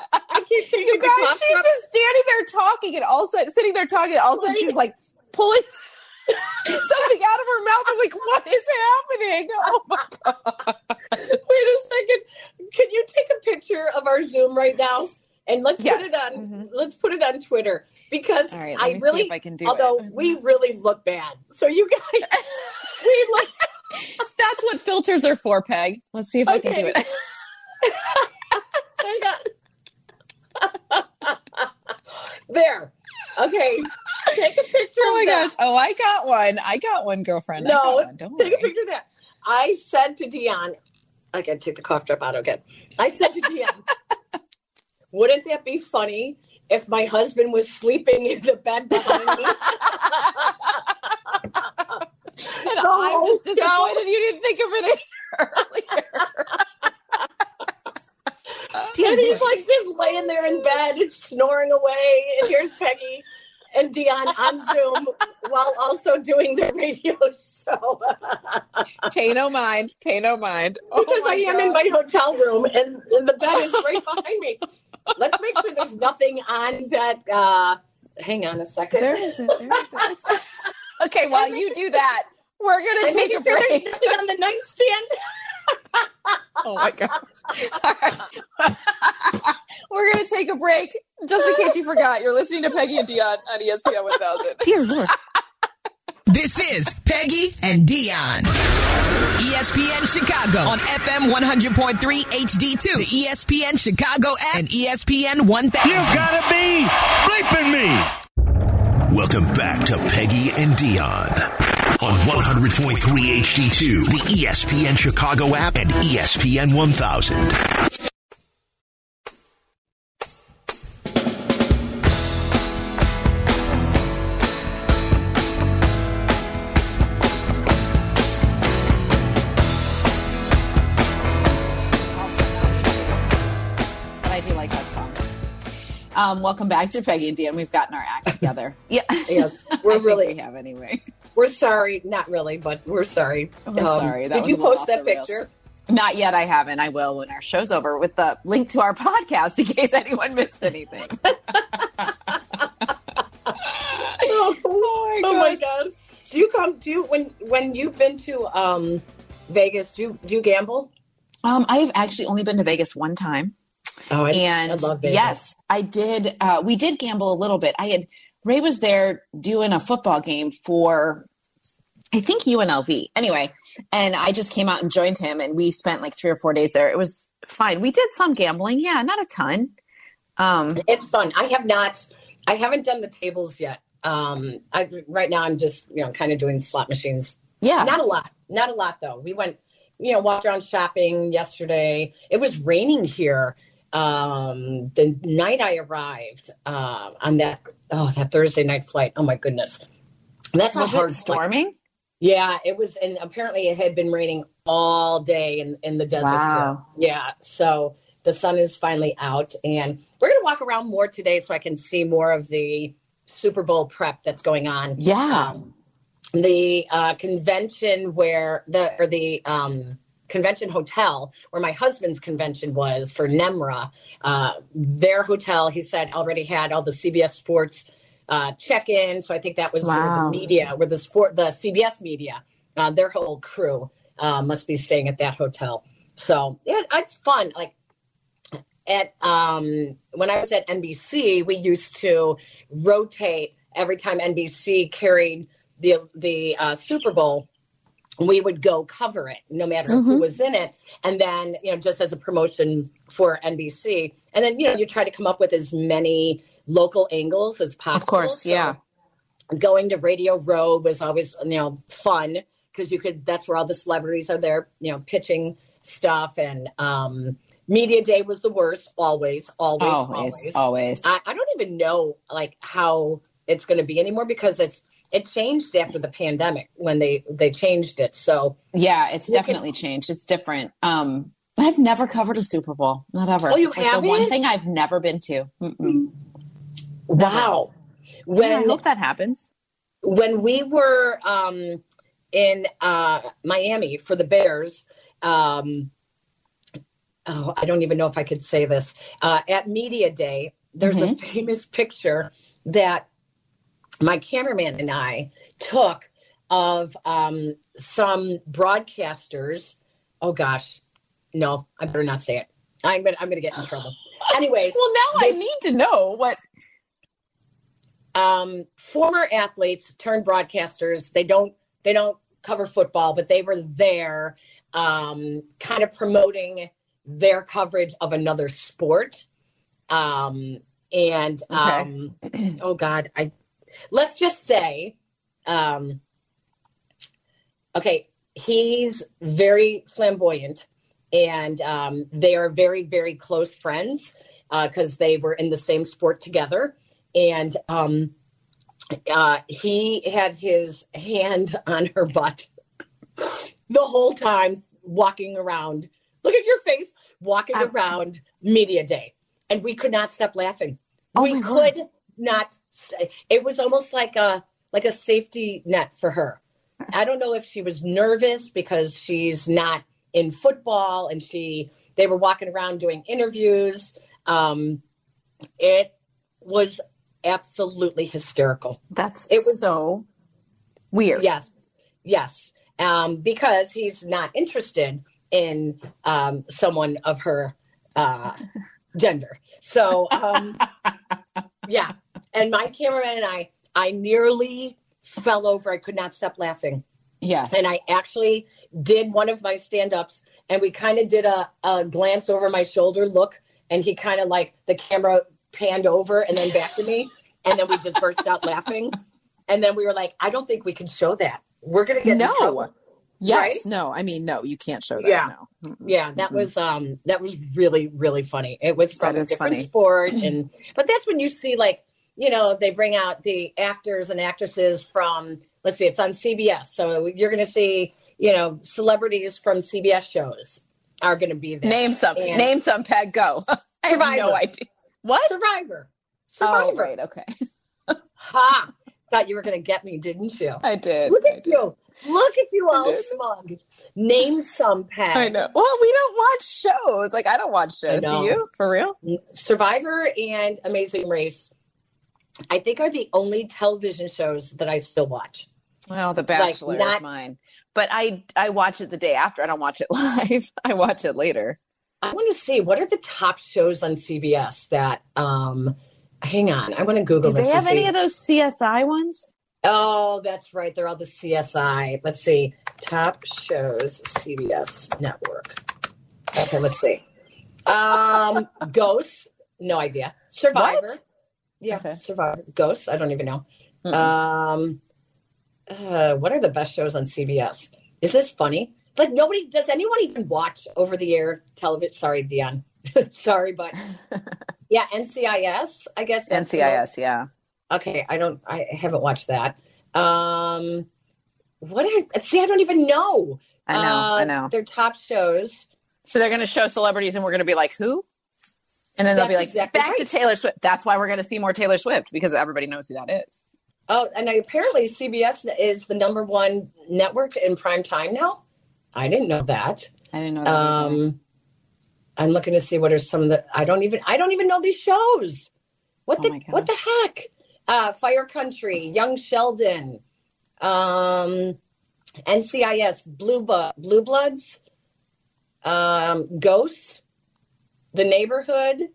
[SPEAKER 4] I
[SPEAKER 3] you guys, she's
[SPEAKER 4] drop-
[SPEAKER 3] just standing there talking, and all of a sudden, sitting there talking, and all of a sudden, she's like pulling something out of her mouth. I'm like, what is happening? Oh my god!
[SPEAKER 4] Wait a second. Can you take a picture of our Zoom right now? And let's
[SPEAKER 3] Yes.
[SPEAKER 4] put it on.
[SPEAKER 3] Mhm.
[SPEAKER 4] Let's put it on Twitter because
[SPEAKER 3] right,
[SPEAKER 4] I really,
[SPEAKER 3] I can do
[SPEAKER 4] although
[SPEAKER 3] it.
[SPEAKER 4] we really look bad. So you guys, we like.
[SPEAKER 3] That's what filters are for, Peg. Let's see if I can do it.
[SPEAKER 4] Hang on. There. Okay. Take a picture.
[SPEAKER 3] Oh my
[SPEAKER 4] of that.
[SPEAKER 3] gosh! Oh, I got one. I got one, girlfriend. I
[SPEAKER 4] No,
[SPEAKER 3] one. Don't
[SPEAKER 4] take a picture of that. I said to Dionne, I gotta take the cough drop out again. I said to Dionne, wouldn't that be funny if my husband was sleeping in the bed behind me?
[SPEAKER 3] And
[SPEAKER 4] The
[SPEAKER 3] I'm just disappointed you didn't think of it earlier.
[SPEAKER 4] And he's like just laying there in bed, snoring away. And here's Peggy and Dionne on Zoom while also doing the radio show.
[SPEAKER 3] Pay no mind. Pay no mind. Oh
[SPEAKER 4] because
[SPEAKER 3] my
[SPEAKER 4] I am in my hotel room and, and the bed is right behind me. Let's make sure there's nothing on that. Uh, hang on a second.
[SPEAKER 3] There isn't. There isn't. Okay, while you do that, we're gonna
[SPEAKER 4] I'm
[SPEAKER 3] take a
[SPEAKER 4] making sure there's nothing on the nightstand.
[SPEAKER 3] Oh my gosh. All right. We're gonna take a break. Just in case you forgot, you're listening to Peggy and Dionne on ESPN 1000.
[SPEAKER 1] Dear Lord.
[SPEAKER 6] This is Peggy and Dionne. ESPN Chicago on FM 100.3 HD2, the E ESPN Chicago app, and ESPN 1000.
[SPEAKER 7] You've gotta be bleeping me.
[SPEAKER 2] Welcome back to Peggy and Dionne on 100.3 HD2, the ESPN Chicago app, and ESPN 1000.
[SPEAKER 3] But I do like that song. Um, welcome back to Peggy and Dan. We've gotten our act together. Yeah.
[SPEAKER 4] Yes, we're really,
[SPEAKER 3] have anyway.
[SPEAKER 4] We're sorry. Not really, but we're sorry.
[SPEAKER 3] We're
[SPEAKER 4] Um,
[SPEAKER 3] sorry. That
[SPEAKER 4] did you post that
[SPEAKER 3] the rails.
[SPEAKER 4] picture?
[SPEAKER 3] Not yet. I haven't. I will when our show's over with the link to our podcast in case anyone missed anything.
[SPEAKER 4] Oh,
[SPEAKER 3] oh
[SPEAKER 4] oh my god! Do you come? Do you when when you've been to um Vegas? Do you do you gamble?
[SPEAKER 3] Um, I've actually only been to Vegas one time.
[SPEAKER 4] Oh, I,
[SPEAKER 3] and
[SPEAKER 4] I love Vegas.
[SPEAKER 3] yes, I did. Uh, we did gamble a little bit. I had Ray was there doing a football game for, I think UNLV. Anyway, and I just came out and joined him, and we spent like three or four days there. It was fine. We did some gambling, yeah, not a ton. Um,
[SPEAKER 4] It's fun. I have not. I haven't done the tables yet. Um, I right now I'm just you know kind of doing slot machines.
[SPEAKER 3] yeah,
[SPEAKER 4] Not a lot. Not a lot though. We went, you know, walked around shopping yesterday. It was raining here. Um, the night I arrived uh, on that oh that Thursday night flight. Oh my goodness, that's a hard
[SPEAKER 3] it
[SPEAKER 4] flight.
[SPEAKER 3] storming?
[SPEAKER 4] Yeah, it was, and apparently it had been raining all day in, in the desert.
[SPEAKER 3] Wow.
[SPEAKER 4] Yeah, so the sun is finally out, and we're gonna walk around more today so I can see more of the Super Bowl prep that's going on.
[SPEAKER 3] Yeah.
[SPEAKER 4] Um, the uh, convention where the or the um, convention hotel where my husband's convention was for NEMRA, uh, their hotel, he said, already had all the CBS Sports uh, check in. So I think that was where the media, where the sport, the CBS media, uh, their whole crew uh, must be staying at that hotel. So yeah, it's fun. Like at um, when I was at NBC, we used to rotate every time NBC carried the the uh, Super Bowl. We would go cover it, no matter who
[SPEAKER 3] Mhm.
[SPEAKER 4] was in it, and then you know, just as a promotion for NBC, and then you know, you try to come up with as many local angles as possible.
[SPEAKER 3] Of course,
[SPEAKER 4] So
[SPEAKER 3] yeah.
[SPEAKER 4] Going to Radio Row was always you know fun because you could. That's where all the celebrities are there, you know, pitching stuff, and um, Media Day was the worst. Always, always,
[SPEAKER 3] Always,
[SPEAKER 4] always.
[SPEAKER 3] always.
[SPEAKER 4] I, I don't even know like how it's going to be anymore because it's it changed after the pandemic when they they changed it. So
[SPEAKER 3] Yeah, it's definitely changed. It's different. Um, I've never covered a Super Bowl. Not ever.
[SPEAKER 4] Oh, you
[SPEAKER 3] it's like the one thing I've never been to. Mm-mm.
[SPEAKER 4] Wow.
[SPEAKER 3] Yeah,
[SPEAKER 4] When
[SPEAKER 3] I hope that happens.
[SPEAKER 4] when we were um, in uh, Miami for the Bears, um, oh, I don't even know if I could say this. Uh, at Media Day, there's a famous picture that my cameraman and I took of um, some broadcasters. Oh gosh, no, I better not say it. I'm gonna I'm gonna get in trouble. Anyways,
[SPEAKER 3] Well, now
[SPEAKER 4] They-
[SPEAKER 3] I need to know what.
[SPEAKER 4] um, former athletes turned broadcasters. They don't they don't cover football, but they were there, um, kind of promoting their coverage of another sport. Um, and um, oh God, I let's just say, um, okay, he's very flamboyant, and um, they are very very close friends because they were in the same sport together and um, uh, he had his hand on her butt the whole time walking around. Look at your face, walking
[SPEAKER 3] I'm-
[SPEAKER 4] around media day, and we could not stop laughing.
[SPEAKER 3] Oh
[SPEAKER 4] we
[SPEAKER 3] could God.
[SPEAKER 4] Not. It was almost like a like a safety net for her. I don't know if she was nervous because she's not in football, and she they were walking around doing interviews. Um, it was absolutely hysterical.
[SPEAKER 3] That's
[SPEAKER 4] It was-
[SPEAKER 3] so weird.
[SPEAKER 4] Yes, yes, um, because he's not interested in um, someone of her uh, gender. So, um, yeah. And my cameraman and I, I nearly fell over. I could not stop laughing.
[SPEAKER 3] Yes.
[SPEAKER 4] And I actually did one of my stand ups, and we kind of did a, a glance over my shoulder look, and he kind of like the camera panned over and then back to me, and then we just burst out laughing. And then we were like, I don't think we can show that. We're gonna get in
[SPEAKER 3] No. Yes.
[SPEAKER 4] right?
[SPEAKER 3] No. I mean, no. You can't show that.
[SPEAKER 4] Yeah.
[SPEAKER 3] No.
[SPEAKER 4] Yeah, that was um that was really really funny. It was from a different
[SPEAKER 3] funny.
[SPEAKER 4] sport, and but that's when you see like you know they bring out the actors and actresses from let's see, it's on CBS, so you're going to see you know celebrities from CBS shows are going to be there.
[SPEAKER 3] Name some.
[SPEAKER 4] And-
[SPEAKER 3] Name some. Peg. Go. I have no idea. What?
[SPEAKER 4] Survivor. Survivor.
[SPEAKER 3] Oh, right. Okay.
[SPEAKER 4] Ha! Thought you were going to get me, didn't you?
[SPEAKER 3] I did.
[SPEAKER 4] Look
[SPEAKER 3] I
[SPEAKER 4] at
[SPEAKER 3] did.
[SPEAKER 4] you. Look at you all
[SPEAKER 3] did.
[SPEAKER 4] smug. Name some Peg.
[SPEAKER 3] I know. Well, we don't watch shows. Like I don't watch shows. Do you? For real?
[SPEAKER 4] Survivor and Amazing Race, I think are the only television shows that I still watch.
[SPEAKER 3] Well, The Bachelor
[SPEAKER 4] not-
[SPEAKER 3] is mine, but I I watch it the day after. I don't watch it live. I watch it later.
[SPEAKER 4] I want to see what are the top shows on CBS that. um Hang on, I want to Google this.
[SPEAKER 3] Do
[SPEAKER 4] this.
[SPEAKER 3] they have any
[SPEAKER 4] see.
[SPEAKER 3] of those CSI ones?
[SPEAKER 4] Oh, that's right. They're all the CSI. Let's see. Top shows CBS network. Okay, let's see. Um, Ghosts. No idea. Survivor.
[SPEAKER 3] What?
[SPEAKER 4] Yeah,
[SPEAKER 3] Okay.
[SPEAKER 4] Survivor. Ghosts. I don't even know.
[SPEAKER 3] Mm-mm.
[SPEAKER 4] Um, uh, what are the best shows on CBS? Is this funny? Like nobody does anyone even watch over the air television? Sorry, Dionne. Sorry, but yeah, NCIS. I guess that's the most-
[SPEAKER 3] NCIS. Yeah.
[SPEAKER 4] Okay, I don't. I haven't watched that. Um, what? Are, see, I don't even know.
[SPEAKER 3] I know.
[SPEAKER 4] Uh,
[SPEAKER 3] I know.
[SPEAKER 4] Their top shows.
[SPEAKER 3] So they're going to show celebrities, and we're going to be like, who? And then they'll be like,
[SPEAKER 4] exactly
[SPEAKER 3] back to. Taylor Swift. That's why we're going to see more Taylor Swift because everybody knows who that is.
[SPEAKER 4] Oh, and apparently CBS is the number one network in prime time now. I didn't know that.
[SPEAKER 3] I didn't know that. either.
[SPEAKER 4] Um, I'm looking to see what are some of the. I don't even. I don't even know these shows. What
[SPEAKER 3] Oh
[SPEAKER 4] the? what the heck? Uh, Fire Country, Young Sheldon, um, NCIS, Blue Blue Bloods, um, Ghosts, The Neighborhood,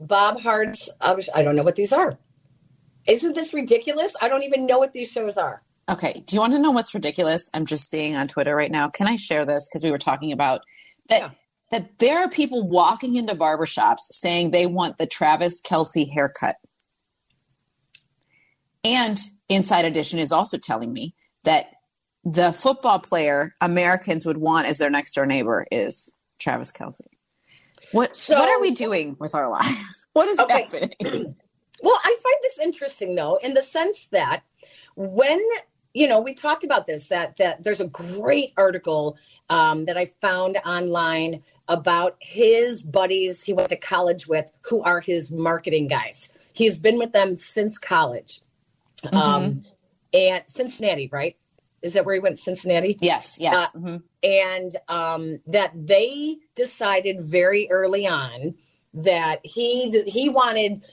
[SPEAKER 4] Bob Hearts. I don't know what these are. Isn't this ridiculous? I don't even know what these shows are.
[SPEAKER 3] Okay. Do you want to know what's ridiculous? I'm just seeing on Twitter right now. Can I share this? Because we were talking about that.
[SPEAKER 4] Yeah.
[SPEAKER 3] That there are people walking into barbershops saying they want the Travis Kelce haircut. And Inside Edition is also telling me that the football player Americans would want as their next door neighbor is Travis Kelce. What
[SPEAKER 4] So-
[SPEAKER 3] what are we doing with our lives? What is
[SPEAKER 4] Okay.
[SPEAKER 3] happening?
[SPEAKER 4] Well, I find this interesting though, in the sense that when you know, we talked about this that that there's a great article um, that I found online about his buddies he went to college with, who are his marketing guys. He's been with them since college, um, and Cincinnati, right? Is that where he went? Cincinnati.
[SPEAKER 3] Yes, yes.
[SPEAKER 4] Uh,
[SPEAKER 3] mhm.
[SPEAKER 4] and um, that they decided very early on that he he wanted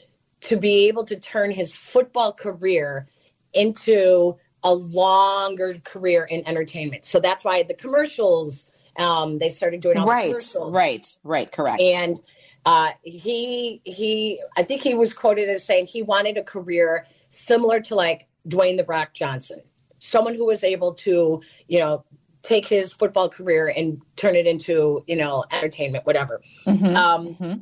[SPEAKER 4] to be able to turn his football career into a longer career in entertainment. So that's why the commercials um, they started doing all the
[SPEAKER 3] right, right, right. Correct.
[SPEAKER 4] And uh, he he I think he was quoted as saying he wanted a career similar to like Dwayne the Rock Johnson, someone who was able to you know take his football career and turn it into you know entertainment, whatever.
[SPEAKER 3] Mhm,
[SPEAKER 4] Um,
[SPEAKER 3] mhm.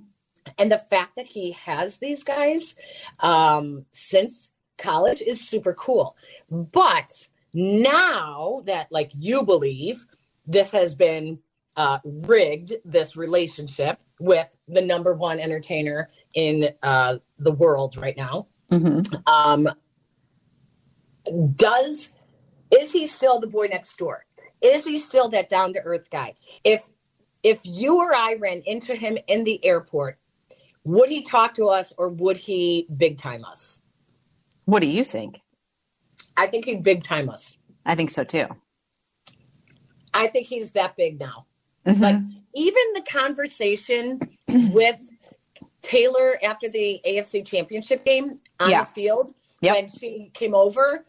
[SPEAKER 4] and the fact that he has these guys um, since college is super cool. But now that, like, you believe this has been uh, rigged, this relationship with the number one entertainer in uh, the world right now,
[SPEAKER 3] Mhm.
[SPEAKER 4] um, does is he still the boy next door? Is he still that down to earth guy? If if you or I ran into him in the airport, would he talk to us or would he big time us?
[SPEAKER 3] What do you think?
[SPEAKER 4] I think he'd big time us.
[SPEAKER 3] I think so too.
[SPEAKER 4] I think he's that big now.
[SPEAKER 3] Mhm.
[SPEAKER 4] Like even the conversation with Taylor after the AFC championship game on
[SPEAKER 3] Yeah.
[SPEAKER 4] the field
[SPEAKER 3] Yep.
[SPEAKER 4] when she came over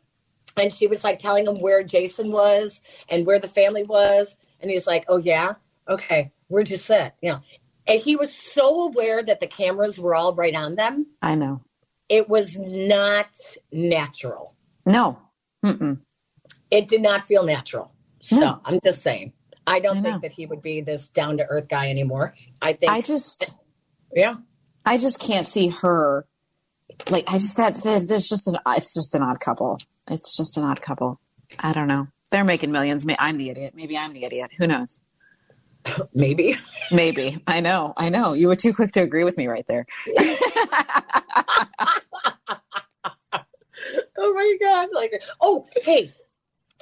[SPEAKER 4] and she was like telling him where Jason was and where the family was. And he's like, Oh yeah, okay, where'd you sit? You know. And he was so aware that the cameras were all right on them.
[SPEAKER 3] I know.
[SPEAKER 4] It was not natural.
[SPEAKER 3] No. Mm-mm.
[SPEAKER 4] It did not feel natural. So
[SPEAKER 3] No.
[SPEAKER 4] I'm just saying. I don't
[SPEAKER 3] I
[SPEAKER 4] think that he would be this down to earth guy anymore. I think
[SPEAKER 3] I just,
[SPEAKER 4] yeah.
[SPEAKER 3] I just can't see her. Like, I just that, there's just an. It's just an odd couple. It's just an odd couple. I don't know. They're making millions. May- I'm the idiot. Maybe I'm the idiot. Who knows?
[SPEAKER 4] Maybe.
[SPEAKER 3] Maybe. I know. I know. You were too quick to agree with me right there.
[SPEAKER 4] Oh my gosh! Like, oh, hey,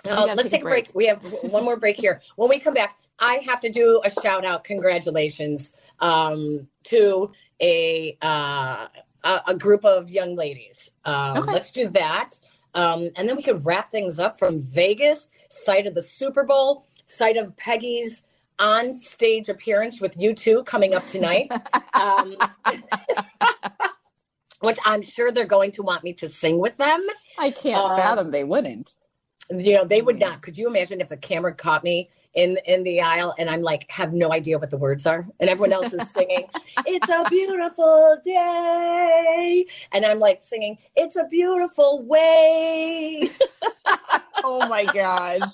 [SPEAKER 4] uh, let's
[SPEAKER 3] take a
[SPEAKER 4] break.
[SPEAKER 3] break.
[SPEAKER 4] We have one more break here. When we come back, I have to do a shout out, congratulations, um, to a uh, a, a group of young ladies. Um,
[SPEAKER 3] Okay.
[SPEAKER 4] Let's do that, um, and then we can wrap things up from Vegas, site of the Super Bowl, site of Peggy's on stage appearance with U2 coming up tonight. um, which I'm sure they're going to want me to sing with them.
[SPEAKER 3] I can't
[SPEAKER 4] Uh,
[SPEAKER 3] fathom they wouldn't.
[SPEAKER 4] You know, they would mm-hmm. not. Could you imagine if the camera caught me in in the aisle and I'm like have no idea what the words are, and everyone else is singing, "It's a beautiful day," and I'm like singing, "It's a beautiful way."
[SPEAKER 3] Oh my gosh.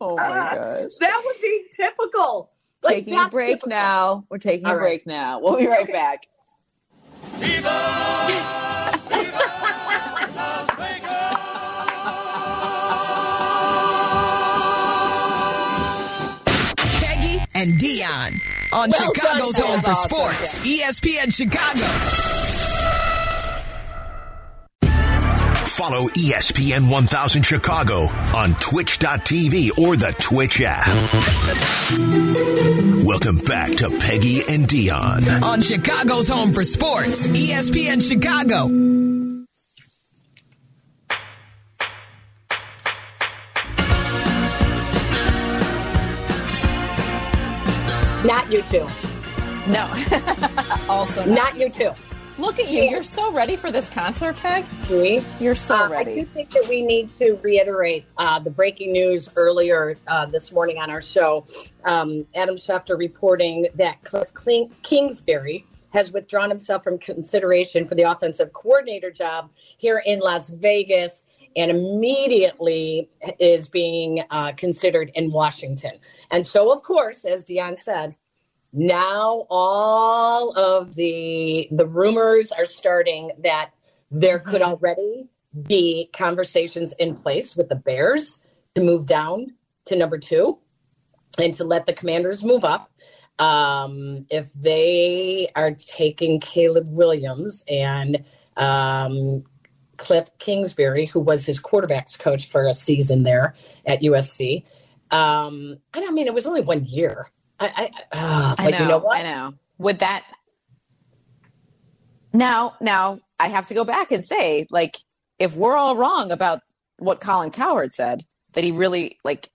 [SPEAKER 3] Oh my gosh.
[SPEAKER 4] That would be typical. Like,
[SPEAKER 3] taking a break
[SPEAKER 4] typical.
[SPEAKER 3] now. We're taking
[SPEAKER 4] All
[SPEAKER 3] a
[SPEAKER 4] right.
[SPEAKER 3] break now. We'll be right back.
[SPEAKER 6] Peggy and Dionne on
[SPEAKER 4] Well done,
[SPEAKER 6] Chicago's home for
[SPEAKER 4] Awesome.
[SPEAKER 6] sports. ESPN Chicago.
[SPEAKER 2] Follow ESPN 1000 Chicago on twitch.tv or the Twitch app. Welcome back to Peggy and Dionne.
[SPEAKER 6] On Chicago's home for sports. ESPN Chicago.
[SPEAKER 4] Not you two.
[SPEAKER 3] No. also,
[SPEAKER 4] Not you two.
[SPEAKER 3] Look at you. You're so ready for this concert, Peg.
[SPEAKER 4] We.
[SPEAKER 3] You're so
[SPEAKER 4] Uh, I do think that we need to reiterate uh, the breaking news earlier uh, this morning on our show. Um, Adam Schefter reporting that Kliff Kingsbury has withdrawn himself from consideration for the offensive coordinator job here in Las Vegas and immediately is being uh, considered in Washington. And so, of course, as Dion said, now all of the the rumors are starting that there could already be conversations in place with the Bears to move down to number two and to let the commanders move up. Um, if they are taking Caleb Williams and um, Kliff Kingsbury, who was his quarterbacks coach for a season there at USC. Um, I don't mean it was only one year. I, I, uh,
[SPEAKER 3] I know.
[SPEAKER 4] you know what?
[SPEAKER 3] I know. Would that now? Now I have to go back and say, like, if we're all wrong about what Colin Cowherd said, that he really like,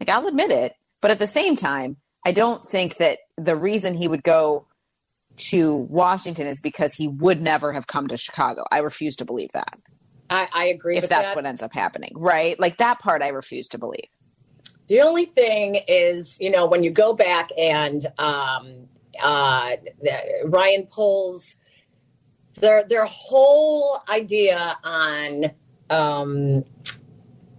[SPEAKER 3] like I'll admit it, but at the same time, I don't think that the reason he would go to Washington is because he would never have come to Chicago. I refuse to believe that.
[SPEAKER 4] I, I agree.
[SPEAKER 3] If that's
[SPEAKER 4] that.
[SPEAKER 3] what ends up happening, right? Like that part, I refuse to believe.
[SPEAKER 4] The only thing is, you know, when you go back and um, uh, Ryan Poles their their whole idea on um,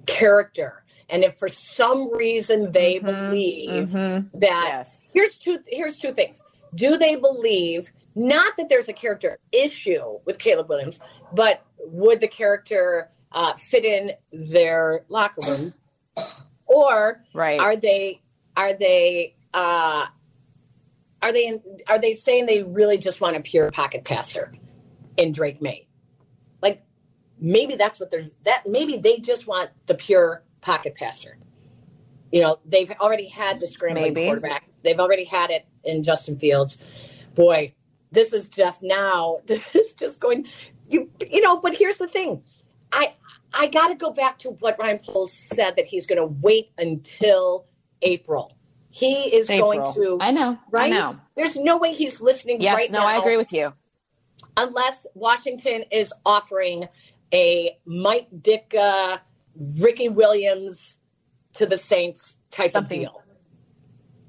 [SPEAKER 4] character, and if for some reason they believe that
[SPEAKER 3] Yes.
[SPEAKER 4] here's two here's two things. Do they believe not that there's a character issue with Caleb Williams, but would the character uh, fit in their locker room, or
[SPEAKER 3] Right.
[SPEAKER 4] are they are they uh, are they in, are they saying they really just want a pure pocket passer in Drake Maye? Like maybe that's what they're that maybe they just want the pure pocket passer. You know, they've already had the scrambling
[SPEAKER 3] Maybe.
[SPEAKER 4] quarterback. They've already had it in Justin Fields. Boy, this is just now. This is just going. You you know, but here's the thing. I I got to go back to what Ryan Poles said that he's going to wait until April. He is going to.
[SPEAKER 3] I know.
[SPEAKER 4] Right?
[SPEAKER 3] I know.
[SPEAKER 4] There's no way he's listening
[SPEAKER 3] Yes.
[SPEAKER 4] right
[SPEAKER 3] no,
[SPEAKER 4] now
[SPEAKER 3] I agree with you.
[SPEAKER 4] unless Washington is offering a Mike Ditka, Ricky Williams to the Saints type
[SPEAKER 3] Something-
[SPEAKER 4] of deal.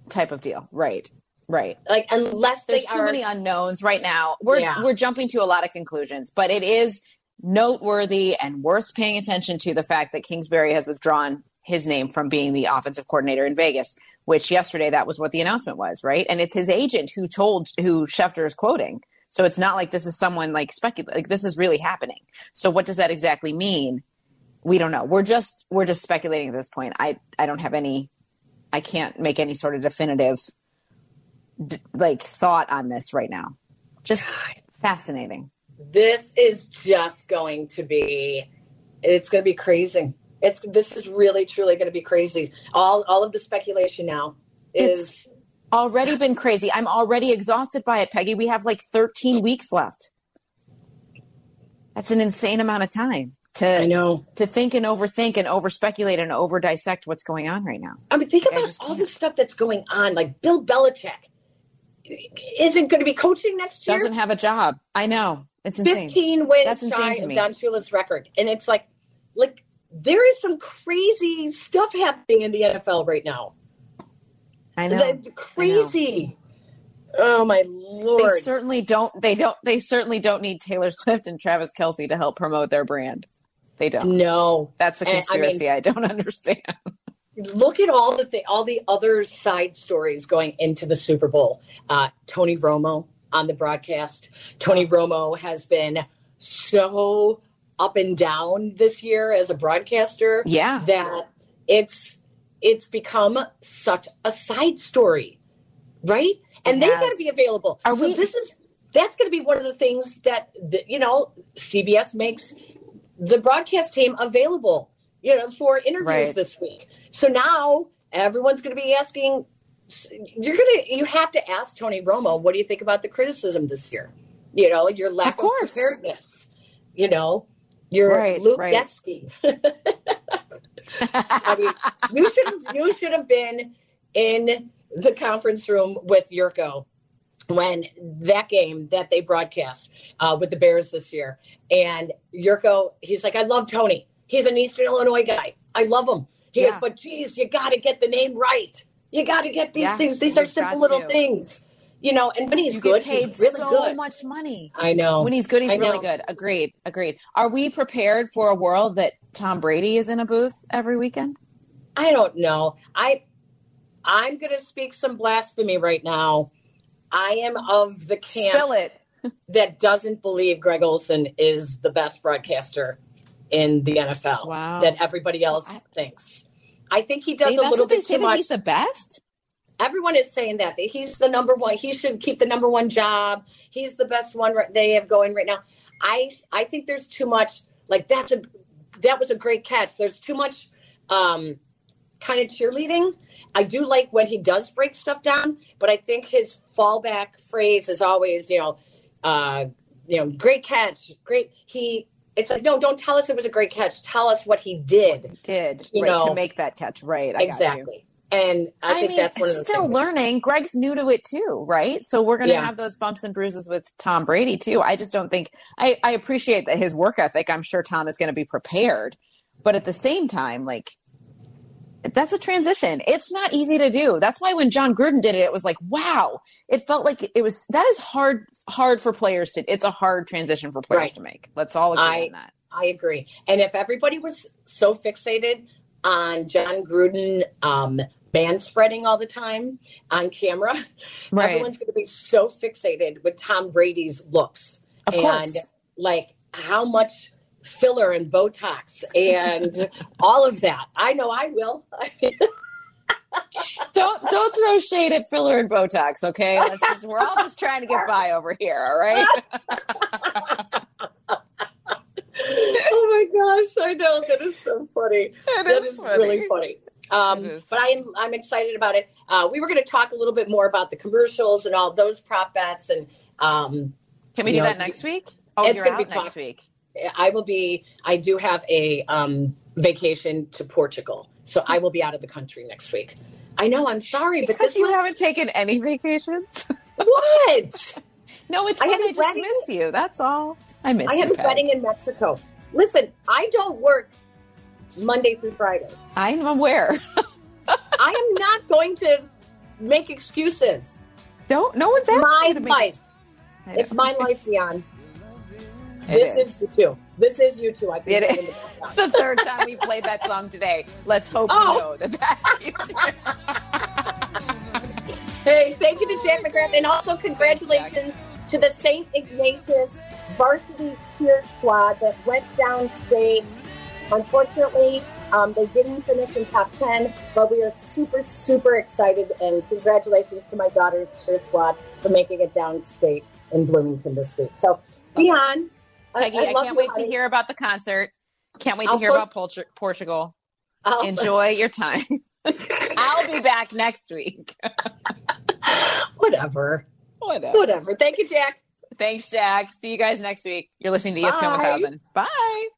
[SPEAKER 3] Type of deal. Right. Right.
[SPEAKER 4] Like unless
[SPEAKER 3] There's
[SPEAKER 4] they
[SPEAKER 3] too
[SPEAKER 4] are,
[SPEAKER 3] many unknowns right now. We're
[SPEAKER 4] Yeah.
[SPEAKER 3] we're jumping to a lot of conclusions, but it is noteworthy and worth paying attention to the fact that Kingsbury has withdrawn his name from being the offensive coordinator in Vegas, which yesterday that was what the announcement was, right? And it's his agent who told who Schefter is quoting. So it's not like this is someone like speculate like this is really happening. So what does that exactly mean? We don't know. We're just we're just speculating at this point. I I don't have any I can't make any sort of definitive d- like thought on this right now. Just fascinating.
[SPEAKER 4] This is just going to be it's going to be crazy. It's this is really truly going to be crazy. All all of the speculation now is
[SPEAKER 3] It's already been crazy. I'm already exhausted by it, Peggy. We have like 13 weeks left. That's an insane amount of time to
[SPEAKER 4] I know.
[SPEAKER 3] to think and overthink and over speculate and over dissect what's going on right now.
[SPEAKER 4] I mean, think
[SPEAKER 3] I
[SPEAKER 4] about all the stuff that's going on. Like Bill Belichick isn't going to be coaching next year.
[SPEAKER 3] Doesn't have a job. I know. It's insane.
[SPEAKER 4] 15 wins
[SPEAKER 3] That's insane to me.
[SPEAKER 4] Don Shula's record. And it's like, like there is some crazy stuff happening in the NFL right now.
[SPEAKER 3] I know.
[SPEAKER 4] The- crazy. Oh my lord.
[SPEAKER 3] They certainly don't they don't they certainly don't need Taylor Swift and Travis Kelce to help promote their brand. They don't.
[SPEAKER 4] no,
[SPEAKER 3] That's the
[SPEAKER 4] And, I mean-
[SPEAKER 3] conspiracy I, don't understand.
[SPEAKER 4] look at all the th- all the other side stories going into the Super Bowl. Uh, Tony Romo on the broadcast. Tony Romo has been so up and down this year as a broadcaster.
[SPEAKER 3] Yeah.
[SPEAKER 4] that it's it's become such a side story, right? And
[SPEAKER 3] It
[SPEAKER 4] they
[SPEAKER 3] has.
[SPEAKER 4] got to be available.
[SPEAKER 3] Are
[SPEAKER 4] so
[SPEAKER 3] we-
[SPEAKER 4] This is that's going to be one of the things that the, you know CBS makes the broadcast team available, you know, for interviews
[SPEAKER 3] Right.
[SPEAKER 4] this week. So now everyone's going to be asking. You're gonna you have to ask Tony Romo, what do you think about the criticism this year? You know, your lack
[SPEAKER 3] Of course.
[SPEAKER 4] preparedness. You know, your
[SPEAKER 3] Right,
[SPEAKER 4] Luke
[SPEAKER 3] right.
[SPEAKER 4] Gesky. I mean, you should have you should have been in the conference room with Jurko when that game that they broadcast uh, with the Bears this year. And Jurko, he's like, I love Tony. He's an Eastern Illinois guy. I love him. He goes, but geez, you got to get the name right. You got to get these
[SPEAKER 3] Yeah,
[SPEAKER 4] things. These are simple little
[SPEAKER 3] to.
[SPEAKER 4] things, you know. And when he's
[SPEAKER 3] you
[SPEAKER 4] good,
[SPEAKER 3] paid
[SPEAKER 4] he's really
[SPEAKER 3] so
[SPEAKER 4] good.
[SPEAKER 3] much money.
[SPEAKER 4] I know.
[SPEAKER 3] When he's good, he's really good. Agreed. Agreed. Are we prepared for a world that Tom Brady is in a booth every weekend?
[SPEAKER 4] I don't know. I I'm going to speak some blasphemy right now. I am of the camp that doesn't believe Greg Olsen is the best broadcaster in the NFL.
[SPEAKER 3] Wow.
[SPEAKER 4] That everybody else
[SPEAKER 3] I-
[SPEAKER 4] thinks. I think he does
[SPEAKER 3] Hey,
[SPEAKER 4] a little bit too much.
[SPEAKER 3] he's the best.
[SPEAKER 4] Everyone is saying that that he's the number one. He should keep the number one job. He's the best one right- they have going right now. I I think there's too much like that's a that was a great catch. There's too much um, kind of cheerleading. I do like when he does break stuff down, but I think his fallback phrase is always, you know, uh, you know, great catch, great. He, it's like, no, don't tell us it was a great catch. Tell us what he did.
[SPEAKER 3] he Did
[SPEAKER 4] You
[SPEAKER 3] right
[SPEAKER 4] know.
[SPEAKER 3] to make that catch right? I got you.
[SPEAKER 4] exactly. And I,
[SPEAKER 3] I,
[SPEAKER 4] think
[SPEAKER 3] mean,
[SPEAKER 4] that's one of the
[SPEAKER 3] still
[SPEAKER 4] things.
[SPEAKER 3] learning. Greg's new to it too, right? So we're going to
[SPEAKER 4] Yeah.
[SPEAKER 3] have those bumps and bruises with Tom Brady too. I just don't think I, I appreciate that his work ethic. I'm sure Tom is going to be prepared, but at the same time, like that's a transition. It's not easy to do. That's why when Jon Gruden did it, it was like, wow. It felt like it was that is hard hard for players to. It's a hard transition for players
[SPEAKER 4] Right.
[SPEAKER 3] to make. Let's all agree
[SPEAKER 4] I-
[SPEAKER 3] on that.
[SPEAKER 4] I agree. And if everybody was so fixated on Jon Gruden um, man spreading all the time on camera,
[SPEAKER 3] Right.
[SPEAKER 4] everyone's going to be so fixated with Tom Brady's looks
[SPEAKER 3] Of
[SPEAKER 4] and
[SPEAKER 3] course.
[SPEAKER 4] like how much filler and Botox and all of that. I know I will.
[SPEAKER 3] don't don't throw shade at filler and Botox, okay? Let's just, we're all just trying to get by over here, all right?
[SPEAKER 4] oh my gosh, I know that is so funny.
[SPEAKER 3] It
[SPEAKER 4] That
[SPEAKER 3] is
[SPEAKER 4] is
[SPEAKER 3] funny.
[SPEAKER 4] really funny. Um, but I, am, I'm excited about it. Uh, we were going to talk a little bit more about the commercials and all those prop bets, and um,
[SPEAKER 3] Can we do
[SPEAKER 4] know,
[SPEAKER 3] that next week? Oh,
[SPEAKER 4] it's
[SPEAKER 3] you're
[SPEAKER 4] gonna
[SPEAKER 3] out
[SPEAKER 4] be
[SPEAKER 3] next
[SPEAKER 4] talk-
[SPEAKER 3] week.
[SPEAKER 4] I will be. I do have a um, vacation to Portugal, so I will be out of the country next week. I know. I'm sorry, but
[SPEAKER 3] Because
[SPEAKER 4] this
[SPEAKER 3] you
[SPEAKER 4] was
[SPEAKER 3] haven't taken any vacations?
[SPEAKER 4] what
[SPEAKER 3] no, it's
[SPEAKER 4] I had
[SPEAKER 3] I just miss you. That's all. I miss
[SPEAKER 4] I
[SPEAKER 3] you.
[SPEAKER 4] have a
[SPEAKER 3] Peg.
[SPEAKER 4] wedding in Mexico. Listen, I don't work Monday through Friday.
[SPEAKER 3] I'm aware.
[SPEAKER 4] I am not going to make excuses.
[SPEAKER 3] No, no one's asking
[SPEAKER 4] My
[SPEAKER 3] you to make
[SPEAKER 4] life. It's my life,
[SPEAKER 3] Dionne.
[SPEAKER 4] This
[SPEAKER 3] is.
[SPEAKER 4] is. U2. This is U2. I can
[SPEAKER 3] It
[SPEAKER 4] say the
[SPEAKER 3] third time we played that song today. Let's hope
[SPEAKER 4] Oh.
[SPEAKER 3] you know that that's you too.
[SPEAKER 4] Hey, thank you to Jack McGrath, and also congratulations to the St. Ignatius varsity cheer squad that went downstate. Unfortunately, um, they didn't finish in top 10, but we are super, super excited. And congratulations to my daughter's cheer squad for making it downstate in Bloomington this week. So, Dionne,
[SPEAKER 3] Peggy, I,
[SPEAKER 4] love
[SPEAKER 3] can't wait to hear about the concert. Can't wait to
[SPEAKER 4] I'll
[SPEAKER 3] hear
[SPEAKER 4] post-
[SPEAKER 3] about Portu- Portugal.
[SPEAKER 4] I'll-
[SPEAKER 3] Enjoy your time. I'll be back next week.
[SPEAKER 4] whatever.
[SPEAKER 3] Whatever.
[SPEAKER 4] Whatever. Thank you, Jack.
[SPEAKER 3] Thanks, Jack. See you guys next week. You're listening to ESPN
[SPEAKER 4] Bye.
[SPEAKER 3] 1000. Bye.